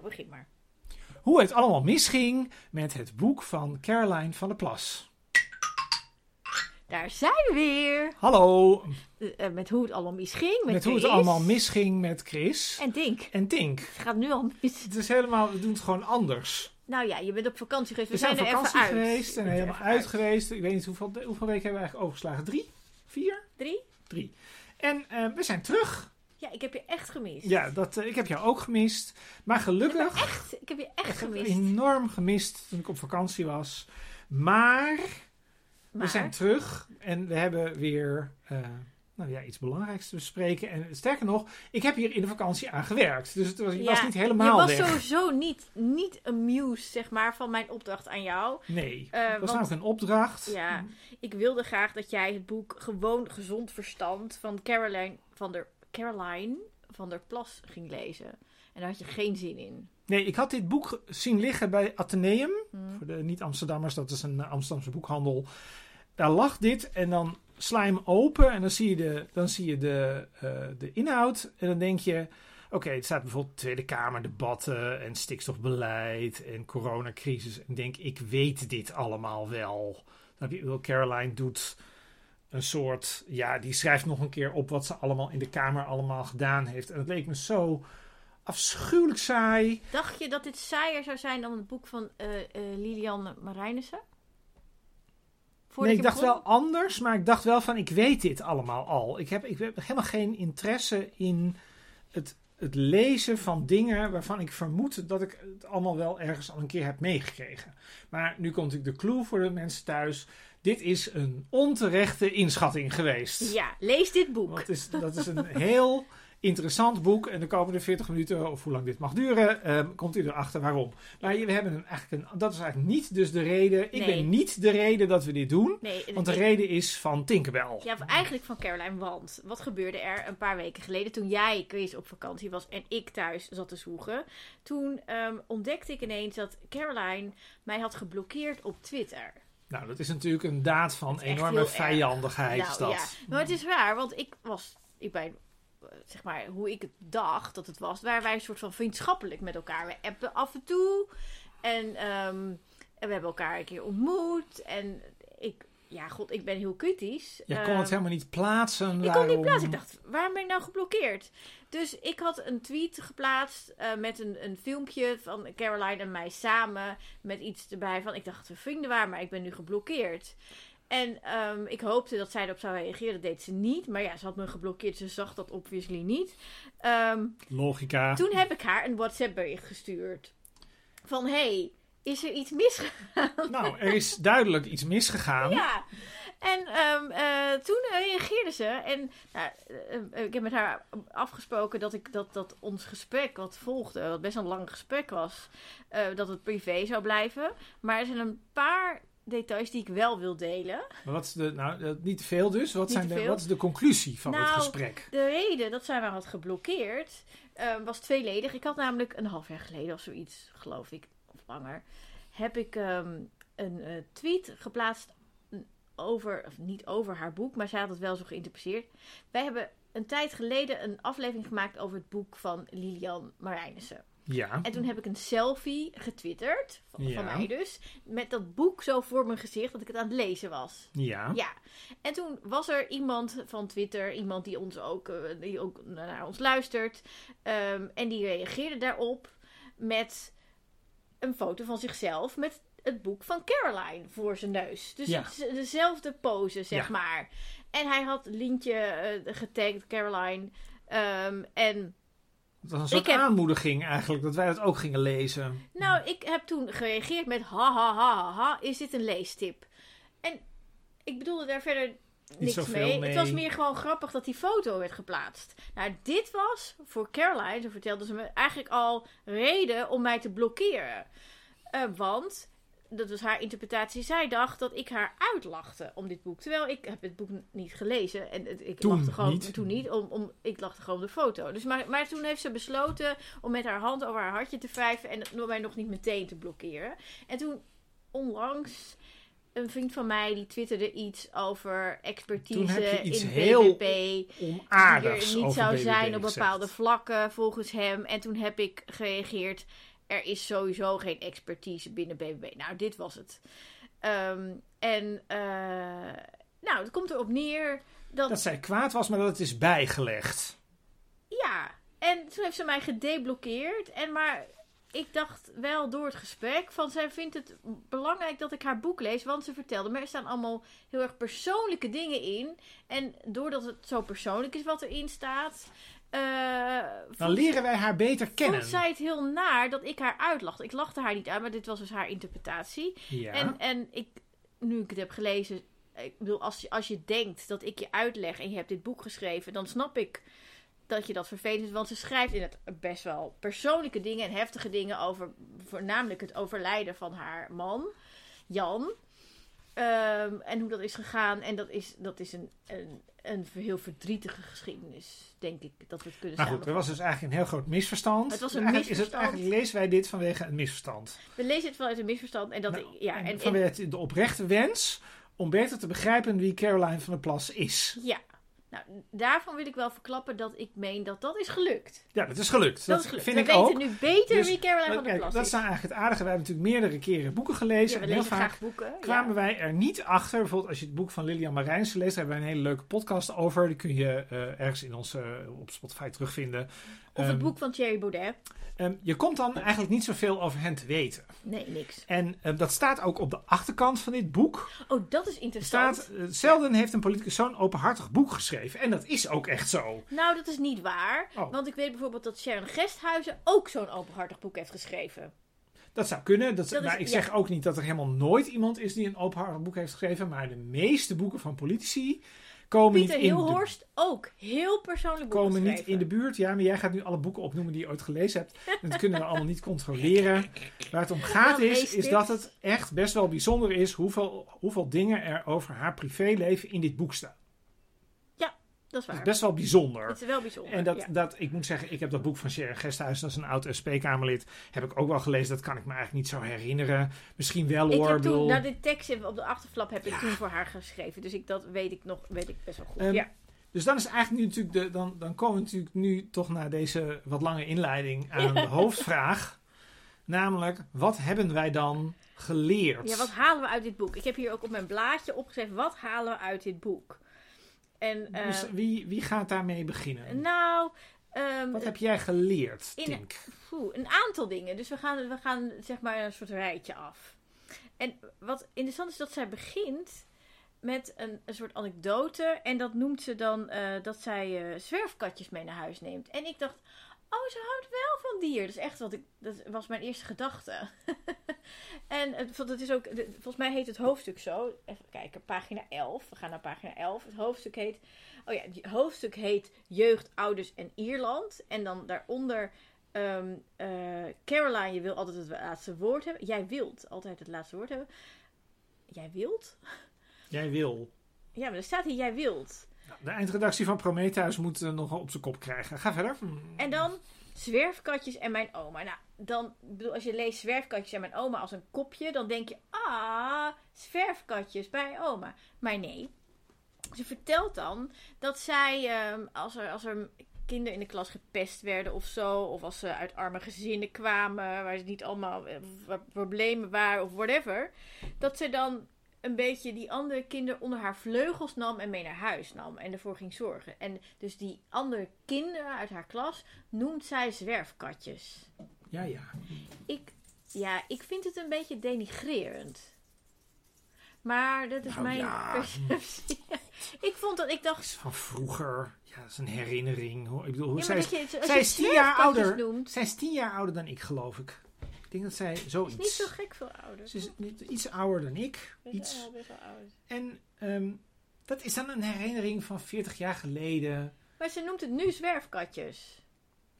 Nou, begin maar. Hoe het allemaal misging met het boek van Caroline van der Plas. Daar zijn we weer. Hallo, Eh, eh, met hoe het allemaal misging. Met, met hoe het allemaal misging met Chris En Dink. en Tink. Het gaat nu al mis. Het is helemaal, we doen het gewoon anders. Nou ja, je bent op vakantie geweest. We, We zijn op er even vakantie uit. geweest en We zijn helemaal even uit geweest. Ik weet niet hoeveel, hoeveel weken hebben we eigenlijk overgeslagen? Drie? Vier? Drie? Drie. En eh, we zijn terug. Ja, ik heb je echt gemist. Ja, dat, eh, ik heb jou ook gemist. Maar gelukkig, Echt? Ik heb je echt ik heb gemist. enorm gemist toen ik op vakantie was. Maar Maar, we zijn terug en we hebben weer eh, nou ja, iets belangrijks te bespreken. En sterker nog, ik heb hier in de vakantie aan gewerkt. Dus het was, Ja, was niet helemaal je was weg. sowieso niet, niet amused, zeg maar, van mijn opdracht aan jou. Nee, Eh, dat was want- namelijk een opdracht. Ja, ik wilde graag dat jij het boek Gewoon Gezond Verstand van Caroline van der, Caroline van der Plas ging lezen. En daar had je geen zin in. Nee, ik had dit boek zien liggen bij Atheneum. Hm. Voor de niet-Amsterdammers, dat is een eh, Amsterdamse boekhandel. Daar lag dit en dan sla je hem open en dan zie je de, dan zie je de, eh, de inhoud. En dan denk je, oké, het staat bijvoorbeeld Tweede Kamerdebatten en stikstofbeleid en coronacrisis. En denk, ik weet dit allemaal wel. Dan heb je, Caroline doet een soort, ja, die schrijft nog een keer op wat ze allemaal in de Kamer allemaal gedaan heeft. En het leek me zo afschuwelijk saai. Dacht je dat dit saaier zou zijn dan het boek van eh, eh, Lilian Marijnissen? Nee, ik dacht begon? wel anders, maar ik dacht wel van, ik weet dit allemaal al. Ik heb, ik heb helemaal geen interesse in het, het lezen van dingen waarvan ik vermoed dat ik het allemaal wel ergens al een keer heb meegekregen. Maar nu komt natuurlijk de clue voor de mensen thuis. Dit is een onterechte inschatting geweest. Ja, lees dit boek. Dat is, dat is een heel interessant boek. En de komende 40 minuten, of hoe lang dit mag duren, ehm, komt u erachter waarom. Maar we hebben een, eigenlijk een, dat is eigenlijk niet dus de reden. Ik Nee. ben niet de reden dat we dit doen. Nee, Want de ik- reden is van Tinkerbell. Ja, eigenlijk van Caroline, want wat gebeurde er een paar weken geleden toen jij, Chris, op vakantie was en ik thuis zat te zoeken? Toen ehm, ontdekte ik ineens dat Caroline mij had geblokkeerd op Twitter. Nou, dat is natuurlijk een daad van enorme vijandigheid. nou dat. ja, maar het is raar, want ik was, ik ben, zeg maar, hoe ik het dacht dat het was, waren wij een soort van vriendschappelijk met elkaar. We appen af en toe en, ehm, en we hebben elkaar een keer ontmoet en ik, ja, god, ik ben heel kritisch. Je kon Ehm, het helemaal niet plaatsen. Ik kon niet plaatsen. Ik dacht, waarom ben ik nou geblokkeerd? Dus ik had een tweet geplaatst eh, met een, een filmpje van Caroline en mij samen. Met iets erbij van, ik dacht dat we vrienden waren, maar ik ben nu geblokkeerd. En ehm, ik hoopte dat zij erop zou reageren. Dat deed ze niet. Maar ja, ze had me geblokkeerd. Ze zag dat obviously niet. Ehm, Logica. toen heb ik haar een WhatsApp bericht gestuurd. Van, hey, is er iets misgegaan? Nou, er is duidelijk iets misgegaan. Ja. En ehm, eh, toen reageerde ze. En nou, eh, ik heb met haar afgesproken dat, ik, dat, dat ons gesprek wat volgde, wat best een lang gesprek was, eh, dat het privé zou blijven. Maar er zijn een paar details die ik wel wil delen. Maar wat is de, nou, niet te veel dus. Wat, Niet zijn de, wat is de conclusie van het Nou, gesprek? De reden dat zij mij had geblokkeerd was tweeledig. Ik had namelijk een half jaar geleden of zoiets, geloof ik, of langer, heb ik ehm, een tweet geplaatst over, of niet over haar boek, maar zij had het wel zo geïnterpreteerd. Wij hebben een tijd geleden een aflevering gemaakt over het boek van Lilian Marijnissen. Ja. En toen heb ik een selfie getwitterd, van, Ja. van mij dus, met dat boek zo voor mijn gezicht dat ik het aan het lezen was. Ja. Ja, en toen was er iemand van Twitter, iemand die ons ook, eh, die ook naar ons luistert, ehm, en die reageerde daarop met een foto van zichzelf met het boek van Caroline voor zijn neus. Dus Ja. dezelfde pose, zeg Ja. maar. En hij had Lientje eh getagd, Caroline. ehm, en Het was een soort heb- aanmoediging eigenlijk, dat wij dat ook gingen lezen. Nou, ik heb toen gereageerd met ha ha ha ha, ha is dit een leestip? En ik bedoelde daar verder niks mee. Het was meer gewoon grappig dat die foto werd geplaatst. Nou, dit was voor Caroline, zo vertelde ze me, eigenlijk al reden om mij te blokkeren. Eh, want, dat was haar interpretatie, zij dacht dat ik haar uitlachte om dit boek. Terwijl ik heb het boek niet gelezen. En ik Toen lachte gewoon, niet. Toen niet, om, om, ik lachte gewoon de foto. Dus maar, maar toen heeft ze besloten om met haar hand over haar hartje te wrijven en mij nog niet meteen te blokkeren. En toen onlangs een vriend van mij die twitterde iets over expertise iets in BBB. Die er niet zou BBB zijn op gezegd. bepaalde vlakken volgens hem. En toen heb ik gereageerd, er is sowieso geen expertise binnen BBB. Nou, dit was het. Ehm, en eh, nou, het komt erop neer dat, Dat zij kwaad was, maar dat het is bijgelegd. ja. En toen heeft ze mij gedeblokkeerd. En maar ik dacht wel door het gesprek van zij vindt het belangrijk dat ik haar boek lees, want ze vertelde me er staan allemaal heel erg persoonlijke dingen in. En doordat het zo persoonlijk is wat erin staat, eh, Dan leren wij haar beter kennen. vond zij het heel naar dat ik haar uitlachte. Ik lachte haar niet uit, maar dit was dus haar interpretatie. Ja. En, en ik, nu ik het heb gelezen, ik bedoel, als je, als je denkt dat ik je uitleg en je hebt dit boek geschreven, dan snap ik dat je dat vervelend vindt. Want ze schrijft in het best wel persoonlijke dingen en heftige dingen over voornamelijk het overlijden van haar man, Jan. Ehm, en hoe dat is gegaan. En dat is, dat is een, een, een heel verdrietige geschiedenis, denk ik, dat we het kunnen Maar goed, er was dus eigenlijk een heel groot misverstand. Het was een eigenlijk Is het, misverstand. eigenlijk lezen wij dit vanwege een misverstand. We lezen het vanuit een misverstand. En dat, Nou, ja, en en, en- vanwege de oprechte wens om beter te begrijpen wie Caroline van der Plas is. ja. Nou, daarvan wil ik wel verklappen dat ik meen dat dat is gelukt. Ja, dat is gelukt. Dat, Dat, is gelukt. vind we ik weten ook. nu beter Dus, wie Caroline van der Plas dat is. is nou eigenlijk het aardige. Wij hebben natuurlijk meerdere keren boeken gelezen. ja, we en heel lezen vaak graag boeken. kwamen ja. wij er niet achter. Bijvoorbeeld als je het boek van Lilian Marijnse leest, daar hebben wij een hele leuke podcast over. Die kun je eh, ergens in onze, eh, op Spotify terugvinden. Of het Ehm, boek van Thierry Baudet. ehm, je komt dan eigenlijk niet zoveel over hen te weten. Nee, niks. En eh, dat staat ook op de achterkant van dit boek. Oh, dat is Er interessant. staat, eh, zelden heeft een politicus zo'n openhartig boek geschreven. En dat is ook echt zo. Nou, dat is niet waar. Oh. Want ik weet bijvoorbeeld dat Sharon Gesthuizen ook zo'n openhartig boek heeft geschreven. Dat zou kunnen. Dat, Dat is- maar ik ja. zeg ook niet dat er helemaal nooit iemand is die een openhartig boek heeft geschreven. Maar de meeste boeken van politici komen Pieter de Hilhorst ook. Heel persoonlijk boek komen niet in de buurt. Ja, maar jij gaat nu alle boeken opnoemen die je ooit gelezen hebt. Dat kunnen we allemaal niet controleren. Waar het om gaat is, is dat het echt best wel bijzonder is hoeveel, hoeveel dingen er over haar privéleven in dit boek staan. Dat is Dat waar. is best wel bijzonder. Het is wel bijzonder. En dat, ja. dat, ik moet zeggen, ik heb dat boek van Sharon Gesthuis, dat is een oud SP-Kamerlid, heb ik ook wel gelezen. Dat kan ik me eigenlijk niet zo herinneren. Misschien wel Ik hoor. heb toen, nou, de tekst op de achterflap heb ik Ja. toen voor haar geschreven. Dus ik, dat weet ik nog, weet ik best wel goed. Ehm, ja. Dus dan is eigenlijk nu natuurlijk de, dan, dan komen we natuurlijk nu toch naar deze wat lange inleiding aan de hoofdvraag. Namelijk, wat hebben wij dan geleerd? ja, wat halen we uit dit boek? Ik heb hier ook op mijn blaadje opgeschreven, wat halen we uit dit boek? En, Dus wie, wie gaat daarmee beginnen? nou, ehm, Wat heb jij geleerd, in- Tink? Een aantal dingen. Dus we gaan, we gaan zeg maar een soort rijtje af. En wat interessant is dat zij begint met een, een soort anekdote. En dat noemt ze dan eh, dat zij eh, zwerfkatjes mee naar huis neemt. En ik dacht, oh, ze houdt wel van dier. Dat is echt wat ik, dat was mijn eerste gedachte. en het is ook, volgens mij heet het hoofdstuk zo. Even kijken, pagina 11. We gaan naar pagina 11. Het hoofdstuk heet, oh ja, het hoofdstuk heet Jeugd, Ouders en Ierland. En dan daaronder Ehm, eh, Caroline, je wil altijd het laatste woord hebben. Jij wilt altijd het laatste woord hebben. Jij wilt? Jij wil. Ja, maar er staat hier jij wilt. De eindredactie van Prometheus moet eh, nog op zijn kop krijgen. Ga verder. En dan zwerfkatjes en mijn oma. Nou, dan, bedoel, als je leest zwerfkatjes en mijn oma als een kopje, dan denk je, ah, zwerfkatjes bij oma. Maar nee. Ze vertelt dan dat zij, ehm, als, er, als er kinderen in de klas gepest werden of zo, of als ze uit arme gezinnen kwamen, waar ze niet allemaal eh, problemen waren of whatever, dat ze dan een beetje die andere kinderen onder haar vleugels nam en mee naar huis nam en ervoor ging zorgen. En dus die andere kinderen uit haar klas noemt zij zwerfkatjes. Ja, ja. Ik, ja, ik vind het een beetje denigrerend. Maar dat is Nou mijn ja. perceptie. ik vond dat, ik Dat dacht... is van vroeger. Ja, dat is een herinnering. Ik bedoel, hoe Ja, zij je, zij is tien jaar ouder. noemt, zij is tien jaar ouder dan ik, geloof ik. Ik denk dat zij zoiets... is niet zo gek veel ouder. Ze is niet- iets ouder dan ik. Best Iets. wel- best wel oud. En ehm, dat is dan een herinnering van 40 jaar geleden. Maar ze noemt het nu zwerfkatjes.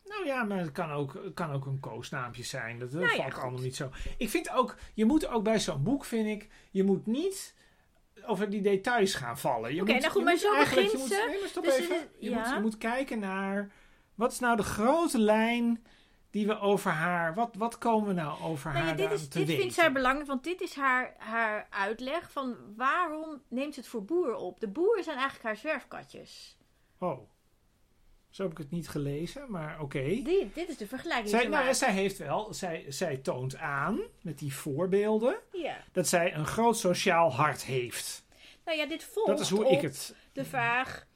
Nou ja, maar het kan ook, het kan ook een koosnaampje zijn. Dat, dat Nou valt allemaal niet zo. Ik vind ook, je moet ook bij zo'n boek, vind ik, je moet niet over die details gaan vallen. Je Oké, nou goed, maar zo begint je moet, ze. Nee, maar stop Dus even. moet, je moet kijken naar, wat is nou de grote lijn die we over haar. Wat, wat komen we nou over Nou ja, haar dit is, te dit weten? vindt zij belangrijk, want dit is haar, haar uitleg van waarom neemt ze het voor boeren op. De boeren zijn eigenlijk haar zwerfkatjes. Oh. Zo heb ik het niet gelezen, maar oké. Die, dit is de vergelijking Zij, nou, zij heeft wel, zij, zij toont aan met die voorbeelden Ja. dat zij een groot sociaal hart heeft. Nou ja, dit volgt Dat is hoe op ik het. de vraag...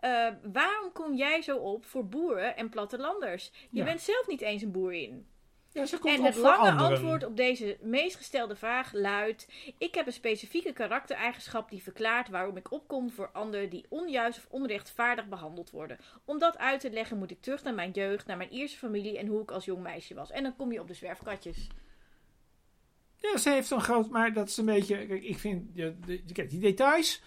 eh, waarom kom jij zo op voor boeren en plattelanders? Je Ja. bent zelf niet eens een boerin. Ja, ze komt En op het lange anderen. antwoord op deze meest gestelde vraag luidt: Ik heb een specifieke karaktereigenschap die verklaart waarom ik opkom voor anderen die onjuist of onrechtvaardig behandeld worden. Om dat uit te leggen moet ik terug naar mijn jeugd, naar mijn eerste familie en hoe ik als jong meisje was. En dan kom je op de zwerfkatjes. Ja, ze heeft een groot, maar dat is een beetje. Kijk, ik vind. kijk, die details.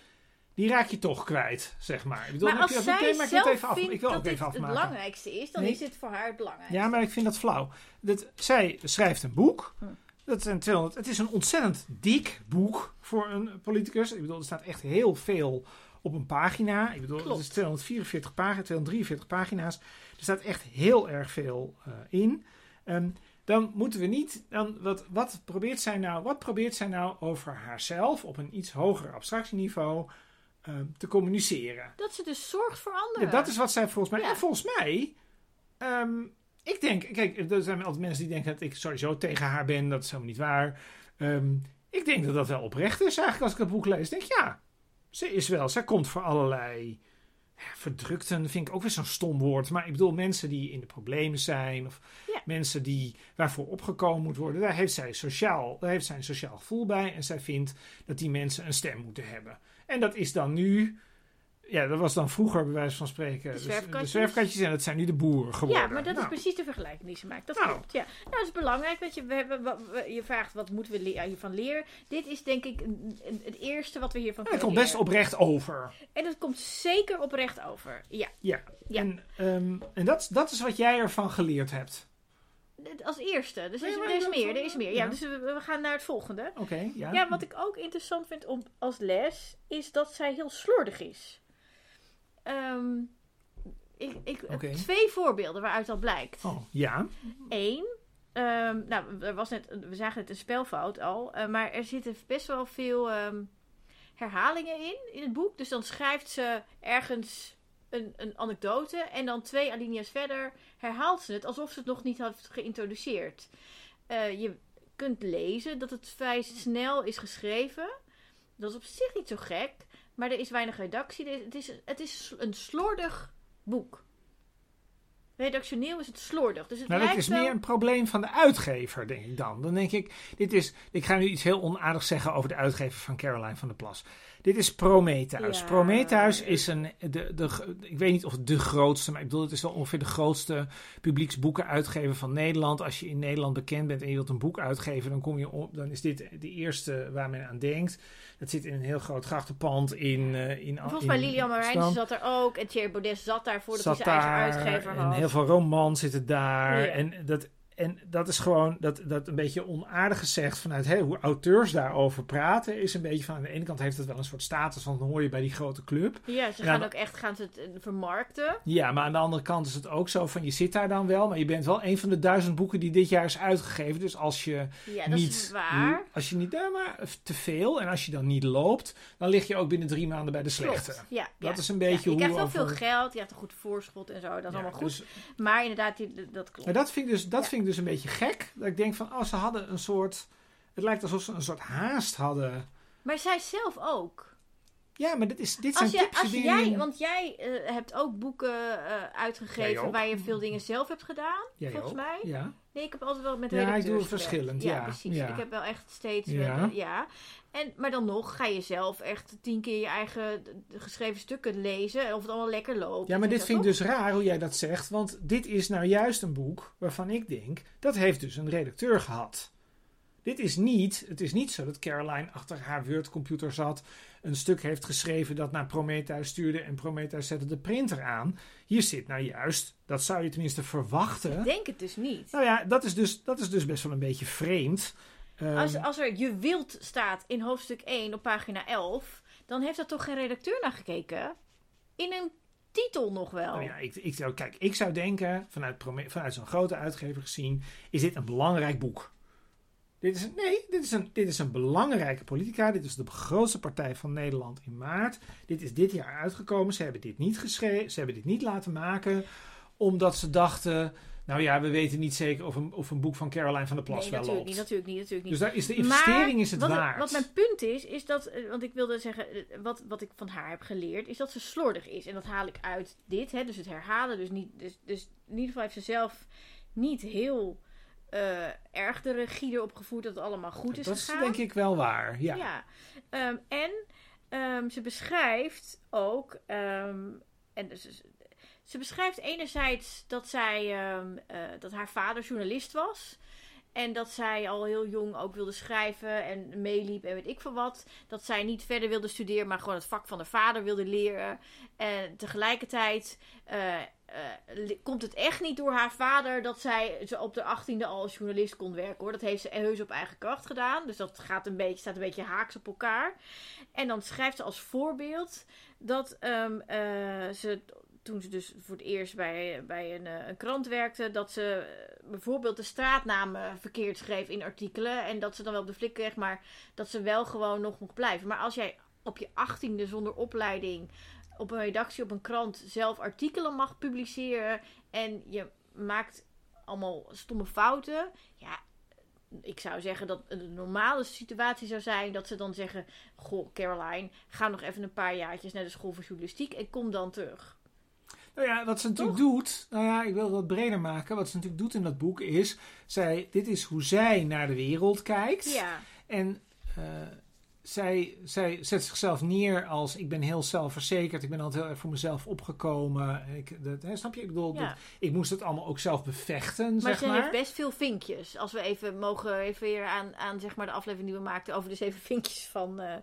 Die raak je toch kwijt, zeg maar. Ik bedoel, Maar als je- zij maar ik wil het zelf even af- vindt ik wil dat ook dit even het afmaken. belangrijkste is, dan Nee. is dit voor haar het belangrijkste. Ja, maar ik vind dat flauw. Dat, zij schrijft een boek. Hm. Dat zijn 200, het is een ontzettend dik boek voor een politicus. Ik bedoel, er staat echt heel veel op een pagina. Ik bedoel, Klopt. het is 244 pagina's, 243 pagina's. Er staat echt heel erg veel eh, in. Ehm, dan moeten we niet. Dan, wat, wat, probeert zij nou, wat probeert zij nou over haarzelf op een iets hoger abstractieniveau ehm, te communiceren? Dat ze dus zorgt voor Ja, anderen. dat is wat zij volgens mij. Ja. En volgens mij. ehm, ik denk. Kijk, er zijn altijd mensen die denken dat ik sowieso tegen haar ben. Dat is helemaal niet waar. Ehm, ik denk dat dat wel oprecht is eigenlijk als ik het boek lees. Denk ik, ja, ze is wel. Zij komt voor allerlei. ja, Verdrukten vind ik ook weer zo'n stom woord. Maar ik bedoel, mensen die in de problemen zijn. Of Ja. mensen die, waarvoor opgekomen moet worden. Daar heeft, zij sociaal, daar heeft zij een sociaal gevoel bij. En zij vindt dat die mensen een stem moeten hebben. En dat is dan nu. Ja, dat was dan vroeger bij wijze van spreken. De de- zwerfkatjes. De zwerfkatjes en dat zijn nu de boeren geworden. Ja, maar dat Nou, is precies de vergelijking die ze maakt. Dat Nou. klopt. Ja. Nou, het is belangrijk dat je, we hebben, je vraagt wat moeten we hiervan leren. Dit is denk ik het eerste wat we hiervan ja, dat kunnen komt best leren. oprecht over. En dat komt zeker oprecht over. Ja. Ja. Ja. En, ehm, en dat, dat is wat jij ervan geleerd hebt. Als eerste. Dus er is, er is meer, er is meer. Ja, ja. dus we, we gaan naar het volgende. Oké, ja. Ja, wat ik ook interessant vind om, als les, is dat zij heel slordig is. Ehm, ik, ik. Twee voorbeelden waaruit dat blijkt. Oh, ja. Eén, ehm, nou, er was net, we zagen het een spelfout al, eh, maar er zitten best wel veel ehm, herhalingen in, in het boek. Dus dan schrijft ze ergens een, een anekdote en dan twee alinea's verder herhaalt ze het alsof ze het nog niet had geïntroduceerd. Eh, je kunt lezen dat het vrij snel is geschreven. Dat is op zich niet zo gek, maar er is weinig redactie. Het is, het is een slordig boek. Redactioneel is het slordig. Dus het Nou, dat is wel... meer een probleem van de uitgever, denk ik dan. Dan denk ik, dit is, ik ga nu iets heel onaardigs zeggen over de uitgever van Caroline van der Plas. Dit is Prometheus. Ja. Prometheus is een, de, de, ik weet niet of het de grootste, maar ik bedoel, het is wel ongeveer de grootste publieksboekenuitgever van Nederland. Als je in Nederland bekend bent en je wilt een boek uitgeven, dan, kom je op, dan is dit de eerste waar men aan denkt. Dat zit in een heel groot grachtenpand in, eh in Volgens mij Lilian Amsterdam. zat er ook. En Thierry Baudet zat daar voordat hij zat zijn eigen uitgever en had. heel veel romans zitten daar. Ja. En, dat, en dat is gewoon dat, dat een beetje onaardig gezegd vanuit hè, hoe auteurs daarover praten. Is een beetje van aan de ene kant heeft het wel een soort status van dan hoor je bij die grote club. Ja, ze gaan ook echt gaan ze het eh, vermarkten. Ja, maar aan de andere kant is het ook zo van je zit daar dan wel, maar je bent wel een van de duizend boeken die dit jaar is uitgegeven. Dus als je Ja, dat niet is waar. als je niet daar maar te veel en als je dan niet loopt, dan lig je ook binnen drie maanden bij de slechte. Klopt. Ja, Dat ja. is een beetje ja, je hoe krijgt wel over- veel geld, je hebt een goed voorschot en zo. Dat is allemaal goed. dus- Maar inderdaad, die, dat klopt. Maar dat vind ik dus, dat vind ik dus een beetje gek. Dat ik denk van, oh, ze hadden een soort... Het lijkt alsof ze een soort haast hadden. Maar zij zelf ook. Ja, maar dit, is, dit zijn Als, jij, typische als jij, want jij eh, hebt ook boeken eh, uitgegeven waar je veel dingen zelf hebt gedaan, Jij volgens ook? mij. Ja. Nee, ik heb altijd wel met Ja, ik doe het verschillend, Ja, ja, precies. ja. Ik heb wel echt steeds... Ja. Ja. ja. En, maar dan nog ga je zelf echt tien keer je eigen geschreven stukken lezen. Of het allemaal lekker loopt. ja, maar dit vind ik dus raar hoe jij dat zegt. Want dit is nou juist een boek waarvan ik denk... Dat heeft dus een redacteur gehad. Dit is niet... Het is niet zo dat Caroline achter haar Word-computer zat... Een stuk heeft geschreven dat naar Prometheus stuurde... En Prometheus zette de printer aan. Hier zit nou juist... Dat zou je tenminste verwachten... Ik denk het dus niet. Nou ja, dat is dus, dat is dus best wel een beetje vreemd. Ehm, Als, als er je wilt staat in hoofdstuk 1 op pagina 11, dan heeft er toch geen redacteur naar gekeken? In een titel nog wel. Nou ja, ik, ik kijk, ik zou denken, vanuit, vanuit zo'n grote uitgever gezien, is dit een belangrijk boek. Dit is, een- nee, dit is, een, dit is een belangrijke politica. Dit is de grootste partij van Nederland in maart. Dit is dit jaar uitgekomen. Ze hebben dit niet geschreven. Ze hebben dit niet laten maken. Omdat ze dachten. Nou ja, we weten niet zeker of een, of een boek van Caroline van der Plas nee, wel natuurlijk loopt. niet, natuurlijk niet, natuurlijk niet. Dus daar is de investering is het wat, waard. Wat mijn punt is, is dat, eh, want ik wilde zeggen, eh, wat, wat ik van haar heb geleerd, is dat ze slordig is. En dat haal ik uit dit, hè, dus het herhalen. Dus, niet, dus, dus in ieder geval heeft ze zelf niet heel eh, erg de regie erop gevoerd dat het allemaal goed is dat is gegaan. denk ik wel waar. Ja. Ja. Ehm, en ehm, ze beschrijft ook. ehm, en dus, ze beschrijft enerzijds dat zij ehm, eh, dat haar vader journalist was. En dat zij al heel jong ook wilde schrijven en meeliep en weet ik veel wat. Dat zij niet verder wilde studeren, maar gewoon het vak van haar vader wilde leren. En tegelijkertijd eh, eh, komt het echt niet door haar vader dat zij ze op de 18e al als journalist kon werken hoor. Dat heeft ze heus op eigen kracht gedaan. Dus dat gaat een beetje, staat een beetje haaks op elkaar. En dan schrijft ze als voorbeeld dat ehm, eh, ze toen ze dus voor het eerst bij, bij een, eh, een krant werkte, dat ze eh, bijvoorbeeld de straatnamen verkeerd schreef in artikelen. En dat ze dan wel op de flik kreeg, maar dat ze wel gewoon nog mocht blijven. Maar als jij op je achttiende zonder opleiding op een redactie op een krant zelf artikelen mag publiceren en je maakt allemaal stomme fouten, ja. Ik zou zeggen dat een normale situatie zou zijn dat ze dan zeggen: Goh, Caroline, ga nog even een paar jaartjes naar de school voor journalistiek en kom dan terug. Nou ja, wat ze natuurlijk doet, nou ja, ik wil het wat breder maken. Wat ze natuurlijk doet in dat boek is, zij, dit is hoe zij naar de wereld kijkt. Ja, En eh, zij, zij zet zichzelf neer als, ik ben heel zelfverzekerd, ik ben altijd heel erg voor mezelf opgekomen. Ik, dat, hè, snap je? Ik bedoel, ja. dat- ik moest het allemaal ook zelf bevechten, Maar zeg ze maar. heeft best veel vinkjes. Als we even mogen even weer aan, aan zeg maar de aflevering die we maakten over de zeven vinkjes van. eh,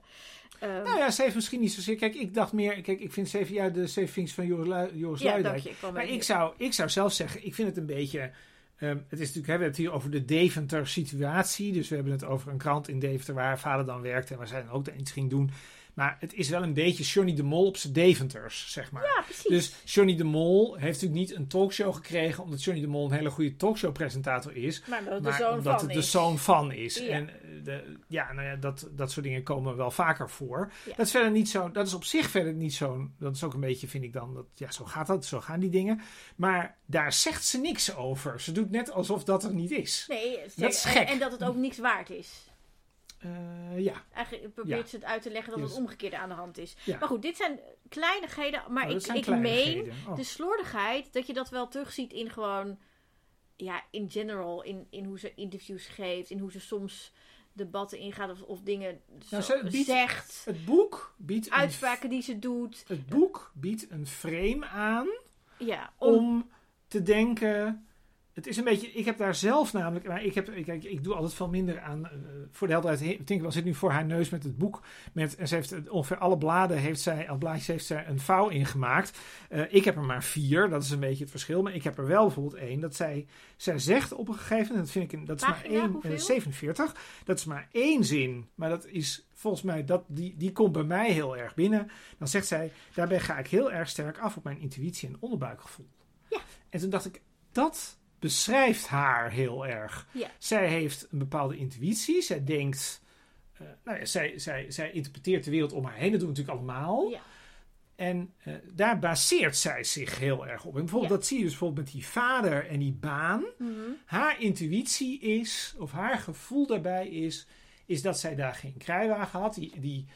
ehm, Nou ja, ze heeft misschien niet zozeer. Kijk, ik dacht meer. Kijk, ik vind zeven jaar de zeven Vinks van Joris, Lu- Joris ja, dank je. Ik Maar ik zou, ik zou zelf zeggen, ik vind het een beetje. Ehm, het is natuurlijk, we hebben het hier over de Deventer situatie. Dus we hebben het over een krant in Deventer waar haar vader dan werkte en waar zij dan ook iets ging doen. Maar het is wel een beetje Johnny de Mol op zijn Deventers, zeg maar. Ja, precies. Dus Johnny de Mol heeft natuurlijk niet een talkshow gekregen omdat Johnny de Mol een hele goede talkshow-presentator is. maar omdat het Maar de zoon omdat van het de is. zoon van is. Ja. En eh, de, ja, nou ja, dat, dat soort dingen komen wel vaker voor. Ja. Dat is verder niet zo. Dat is op zich verder niet zo. Dat is ook een beetje, vind ik dan. Dat, ja, zo gaat dat. Zo gaan die dingen. Maar daar zegt ze niks over. Ze doet net alsof dat er niet is. Nee, Dat is en- gek. En, dat het ook niks waard is. Eh, ja. Eigenlijk probeert Ja. ze het uit te leggen dat het omgekeerde aan de hand is. Ja. Maar goed, dit zijn kleinigheden. Maar Oh, ik, ik meen. Oh. de slordigheid dat je dat wel terugziet in gewoon. Ja, in general. In, in hoe ze interviews geeft. In hoe ze soms debatten ingaat of, of dingen Nou, zo- ze biedt- zegt. Het boek biedt een, Uitspraken die ze doet. het boek biedt een frame aan Ja, om, om te denken. Het is een beetje. Ik heb daar zelf namelijk. Maar ik, heb, ik, ik, ik doe altijd veel minder aan. eh, voor de helderheid. he- Tinkerbell zit nu voor haar neus met het boek. Met, en ze heeft eh, ongeveer alle bladen. Heeft zij, al blaadjes heeft zij een vouw ingemaakt. Eh, ik heb er maar vier. Dat is een beetje het verschil. Maar ik heb er wel bijvoorbeeld één. Dat zij. Zij zegt op een gegeven moment. Dat vind ik. Dat is maar één. hoeveel? eh, 47. Dat is maar één zin. Maar dat is volgens mij. Dat, die, die komt bij mij heel erg binnen. Dan zegt zij. Daarbij ga ik heel erg sterk af op mijn intuïtie en onderbuikgevoel. Ja. En toen dacht ik. Dat beschrijft haar heel erg. Ja. Zij heeft een bepaalde intuïtie. Zij denkt. eh, nou ja, zij, zij, zij interpreteert de wereld om haar heen. Dat doen we natuurlijk allemaal. ja. En eh, daar baseert zij zich heel erg op. En bijvoorbeeld, dat zie je dus bijvoorbeeld met die vader en die baan. Mhm. Haar intuïtie is, of haar gevoel daarbij is, is dat zij daar geen kruiwagen had. Die, die,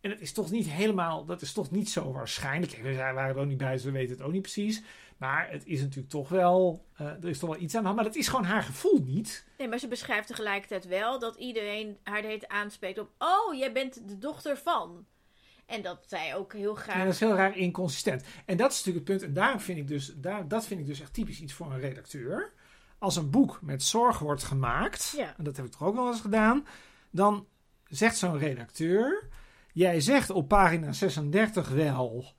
en het is toch niet helemaal, dat is toch niet zo waarschijnlijk. We waren er ook niet bij, dus we weten het ook niet precies. Maar het is natuurlijk toch wel, eh, er is toch wel iets aan de hand. Maar dat is gewoon haar gevoel niet. Nee, maar ze beschrijft tegelijkertijd wel dat iedereen haar de heet aanspreekt op... Oh, jij bent de dochter van. En dat zij ook heel Ja, graag... dat is heel raar inconsistent. En dat is natuurlijk het punt. En daarom vind ik dus, daar, dat vind ik dus echt typisch iets voor een redacteur. Als een boek met zorg wordt gemaakt, Ja. en dat heb ik toch ook wel eens gedaan, dan zegt zo'n redacteur: Jij zegt op pagina 36 wel,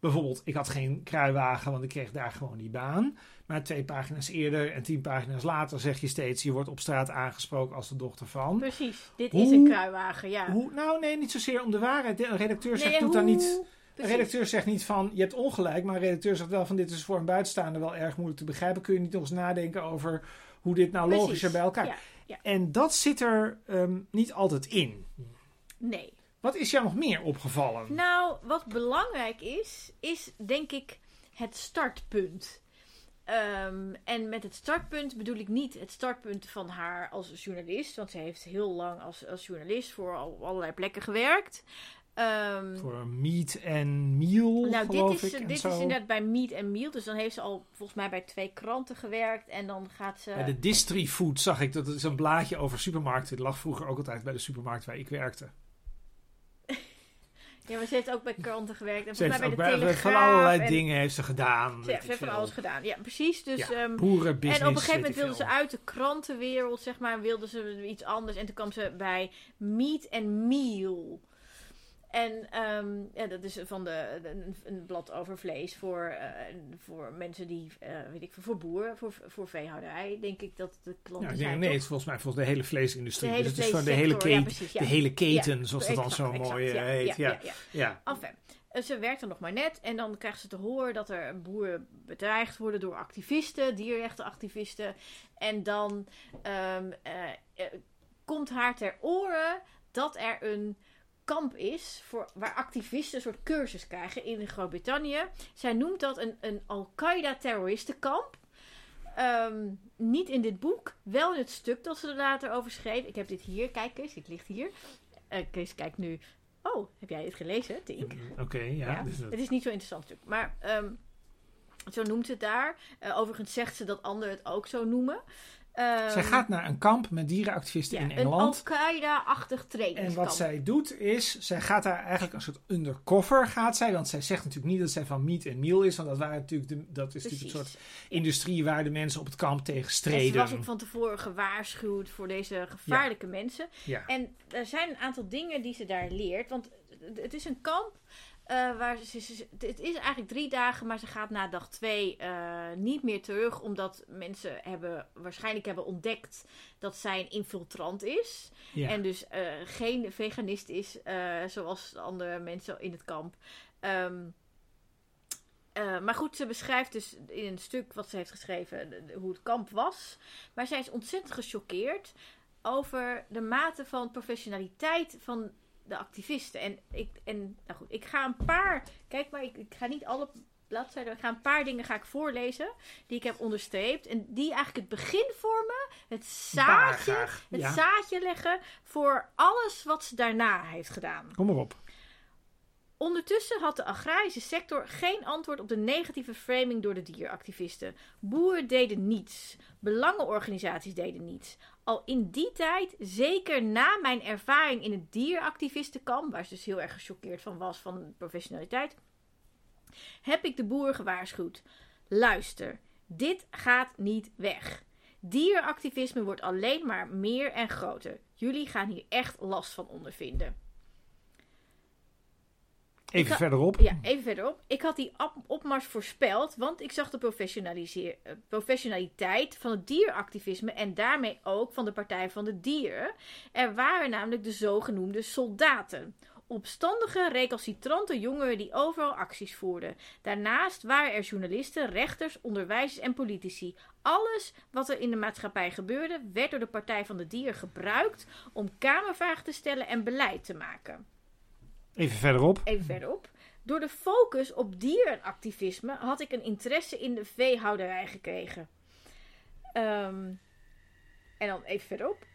bijvoorbeeld, ik had geen kruiwagen, want ik kreeg daar gewoon die baan. Maar twee pagina's eerder en tien pagina's later zeg je steeds: Je wordt op straat aangesproken als de dochter van. Precies, dit Hoe- is een kruiwagen, ja. Hoe, nou, nee, niet zozeer om de waarheid. De redacteur zegt: Nee, Doet daar niet. precies. redacteur zegt niet van je hebt ongelijk, maar een redacteur zegt wel van dit is voor een buitenstaander wel erg moeilijk te begrijpen. Kun je niet nog eens nadenken over hoe dit nou Precies. logischer bij elkaar. Ja, ja. En dat zit er ehm, niet altijd in. Nee. Wat is jou nog meer opgevallen? Nou, wat belangrijk is, is denk ik het startpunt. Ehm, en met het startpunt bedoel ik niet het startpunt van haar als journalist. Want ze heeft heel lang als, als journalist voor al, allerlei plekken gewerkt. Ehm, Voor meat en meal, nou, geloof dit, is, ik. dit is inderdaad bij Meat and Meal. Dus dan heeft ze al volgens mij bij twee kranten gewerkt. En dan gaat ze... Bij de Distrifood zag ik dat het is een blaadje over supermarkten. Dat lag vroeger ook altijd bij de supermarkt waar ik werkte. Ja, maar ze heeft ook bij kranten gewerkt. En Ze heeft mij bij ook de bij, van Telegraaf. allerlei en- dingen heeft ze gedaan. Ze heeft van veel. alles gedaan. Ja, precies. Dus, Ja, ehm, Boerenbusiness. en op een gegeven moment wilde ze uit de krantenwereld, zeg maar, wilde ze iets anders. En toen kwam ze bij Meat and Meal. En ehm, ja, dat is van de, de- een, blad over vlees voor, eh, voor mensen die, eh, weet ik voor boeren, voor, voor veehouderij, denk ik dat de klanten Ja, ik zijn. nee, het is volgens mij volgens de hele vleesindustrie. De hele dus het is van de hele, ja, keten, precies, ja. de hele keten, zoals dat dan zo exact, mooi eh, heet. Ja, ja. Enfin, ze werkt er nog maar net en dan krijgt ze te horen dat er boeren bedreigd worden door activisten, dierrechtenactivisten. En dan ehm, eh, eh, komt haar ter oren dat er een kamp is voor, waar activisten een soort cursus krijgen in Groot-Brittannië. Zij noemt dat een, een Al-Qaeda-terroristenkamp. Ehm, niet in dit boek, wel in het stuk dat ze er later over schreef. Ik heb dit hier, kijk eens, dit ligt hier. Eh Kees kijkt nu. Oh, heb jij het gelezen, Tink? Oké, ja. Ja, dus dat- Het is niet zo interessant stuk. Maar ehm, zo noemt ze het daar. Eh, overigens zegt ze dat anderen het ook zo noemen. Ehm, zij gaat naar een kamp met dierenactivisten ja, in een Engeland. Al-Qaeda-achtig En trainingskamp. wat zij doet is, zij gaat daar eigenlijk een soort undercover gaat zij. Want zij zegt natuurlijk niet dat zij van meat en meal is. Want dat, waren natuurlijk de, dat is natuurlijk een soort industrie waar de mensen op het kamp tegen En ze streden. was ook van tevoren gewaarschuwd voor deze gevaarlijke mensen. Ja. En er zijn een aantal dingen die ze daar leert. Want het is een kamp eh, waar ze, ze- ze- Het is eigenlijk drie dagen, maar ze gaat na dag twee eh, niet meer terug. Omdat mensen hebben, waarschijnlijk hebben ontdekt dat zij een infiltrant is. ja. En dus eh, geen veganist is, zoals de andere mensen in het kamp. Ehm, eh, maar goed, ze beschrijft dus in een stuk wat ze heeft geschreven hoe het kamp was. Maar zij is ontzettend gechoqueerd over de mate van professionaliteit van de activisten. En ik, en, nou goed, ik ga een paar. Kijk maar, ik, ik ga niet alle bladzijden. Ik ga een paar dingen ga ik voorlezen die ik heb onderstreept. En die eigenlijk het begin vormen, het zaadje het Ja. zaadje leggen voor alles wat ze daarna heeft gedaan. Kom maar op. Ondertussen had de agrarische sector geen antwoord op de negatieve framing door de dieractivisten. Boeren deden niets. Belangenorganisaties deden niets. Al in die tijd, zeker na mijn ervaring in het dieractivistenkamp, waar ze dus heel erg gechoqueerd van was van de professionaliteit, heb ik de boeren gewaarschuwd. Luister, dit gaat niet weg. Dieractivisme wordt alleen maar meer en groter. Jullie gaan hier echt last van ondervinden. Even verderop. Ja, even verderop. Ik had die op- opmars voorspeld, want ik zag de eh, professionaliteit van het dieractivisme en daarmee ook van de Partij van de Dieren. Er waren namelijk de zogenoemde soldaten. Opstandige, recalcitrante jongeren die overal acties voerden. Daarnaast waren er journalisten, rechters, onderwijzers en politici. Alles wat er in de maatschappij gebeurde, werd door de Partij van de Dieren gebruikt om kamervragen te stellen en beleid te maken Even verderop. even verderop. Door de focus op dierenactivisme had ik een interesse in de veehouderij gekregen. Ehm, en dan even verderop.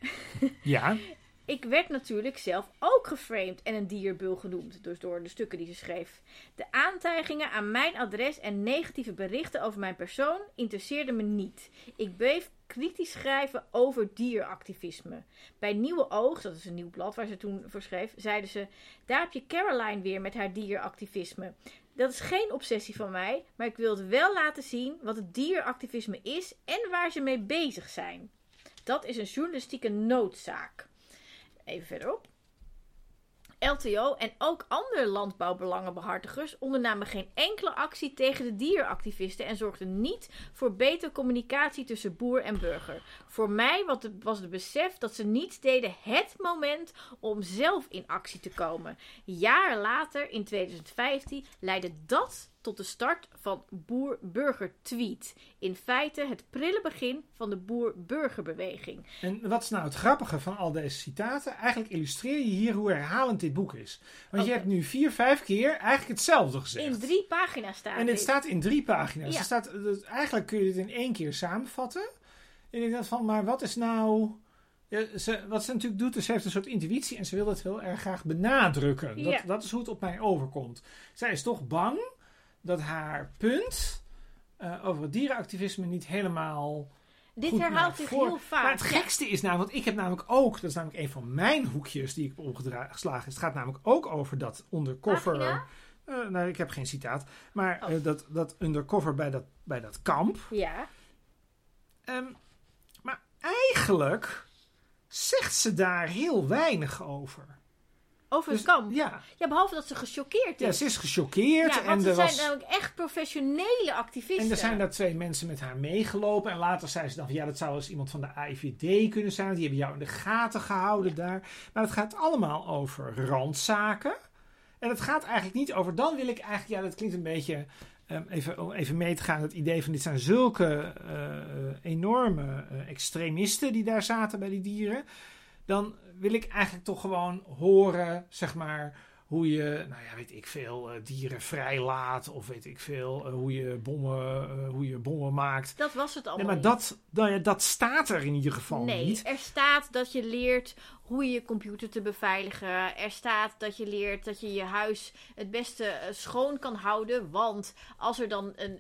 Ja. Ik werd natuurlijk zelf ook geframed en een dierbul genoemd, dus door de stukken die ze schreef. De aantijgingen aan mijn adres en negatieve berichten over mijn persoon interesseerden me niet. Ik bleef kritisch schrijven over dieractivisme. Bij Nieuwe Oog, dat is een nieuw blad waar ze toen voor schreef, zeiden ze: Daar heb je Caroline weer met haar dieractivisme. Dat is geen obsessie van mij, maar ik wil het wel laten zien wat het dieractivisme is en waar ze mee bezig zijn. Dat is een journalistieke noodzaak. Even verderop. LTO en ook andere landbouwbelangenbehartigers ondernamen geen enkele actie tegen de dierenactivisten en zorgden niet voor betere communicatie tussen boer en burger. Voor mij was het besef dat ze niet deden het moment om zelf in actie te komen. Jaren later, in 2015, leidde dat tot de start van Boer-Burger Tweet. In feite het prille begin van de Boer-Burgerbeweging. En wat is nou het grappige van al deze citaten? Eigenlijk illustreer je hier hoe herhalend dit boek is. Want je hebt nu vier, vijf keer eigenlijk hetzelfde gezegd. In drie pagina's staat En dit staat in drie pagina's. Ja. staat, eigenlijk kun je dit in één keer samenvatten. En ik dacht van, maar wat is nou... Ja, ze, wat ze natuurlijk doet, is ze heeft een soort intuïtie en ze wil dat heel erg graag benadrukken. Dat, dat is hoe het op mij overkomt. Zij is toch bang dat haar punt uh, over het dierenactivisme niet helemaal. Dit herhaalt zich heel vaak. Maar het gekste is namelijk, want ik heb namelijk ook, dat is namelijk een van mijn hoekjes die ik heb opgeslagen. Het gaat namelijk ook over dat undercover. Uh, nou, ik heb geen citaat. Maar oh. uh, dat, dat undercover bij dat, bij dat kamp. Ja. Um, maar eigenlijk zegt ze daar heel weinig over. Over het dus, kamp? Ja. ja. Behalve dat ze gechoqueerd is. Ja, ze is gechoqueerd. Ja, want en er zijn namelijk echt professionele activisten. En er zijn daar twee mensen met haar meegelopen. En later zei ze dan van ja, dat zou eens iemand van de AIVD kunnen zijn. Die hebben jou in de gaten gehouden daar. Maar het gaat allemaal over randzaken. En het gaat eigenlijk niet over. Dan wil ik eigenlijk, ja, dat klinkt een beetje. Um, even, even mee te gaan, het idee van dit zijn zulke uh, enorme uh, extremisten die daar zaten bij die dieren. Dan wil ik eigenlijk toch gewoon horen, zeg maar, hoe je, nou ja, weet ik veel, uh, dieren vrijlaat of weet ik veel, uh, hoe, je bommen, uh, hoe je bommen maakt. Dat was het allemaal. Nee, maar dat, dat, dat staat er in ieder geval nee, niet. er staat dat je leert hoe je je computer te beveiligen. Er staat dat je leert dat je je huis het beste schoon kan houden, want als er dan een,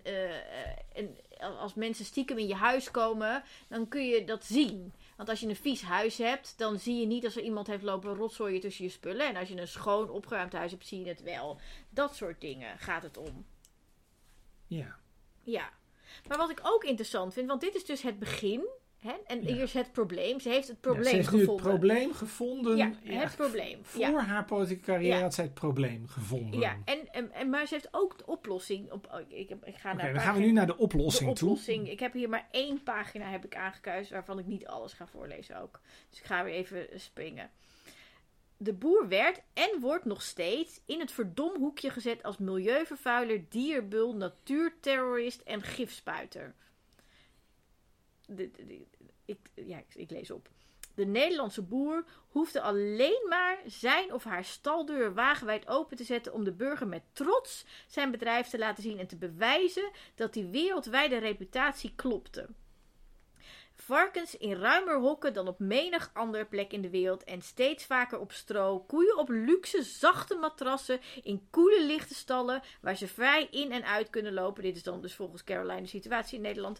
een als mensen stiekem in je huis komen, dan kun je dat zien. Want als je een vies huis hebt, dan zie je niet als er iemand heeft lopen rotzooien tussen je spullen. En als je een schoon opgeruimd huis hebt, zie je het wel. Dat soort dingen gaat het om. Ja. Ja. Maar wat ik ook interessant vind, want dit is dus het begin Hè? En hier is het probleem. Ze heeft het probleem ja, ze heeft gevonden. Nu het probleem gevonden. Ja, het probleem. Voor haar politieke carrière had zij het probleem gevonden. Ja, en, en, maar ze heeft ook de oplossing. Op, oh, ik, ik ga naar dan gaan we nu naar de oplossing, de oplossing. Ik heb hier maar één pagina heb ik aangekuist waarvan ik niet alles ga voorlezen ook. Dus ik ga weer even springen. De boer werd en wordt nog steeds in het verdomhoekje gezet als milieuvervuiler, dierbul, natuurterrorist en gifspuiter. de, ik, ja, ik, lees op. De Nederlandse boer hoefde alleen maar zijn of haar staldeur wagenwijd open te zetten om de burger met trots zijn bedrijf te laten zien en te bewijzen dat die wereldwijde reputatie klopte. Varkens in ruimer hokken dan op menig andere plek in de wereld en steeds vaker op stro. Koeien op luxe, zachte matrassen in koele lichte stallen waar ze vrij in en uit kunnen lopen. Dit is dan dus volgens Caroline de situatie in Nederland.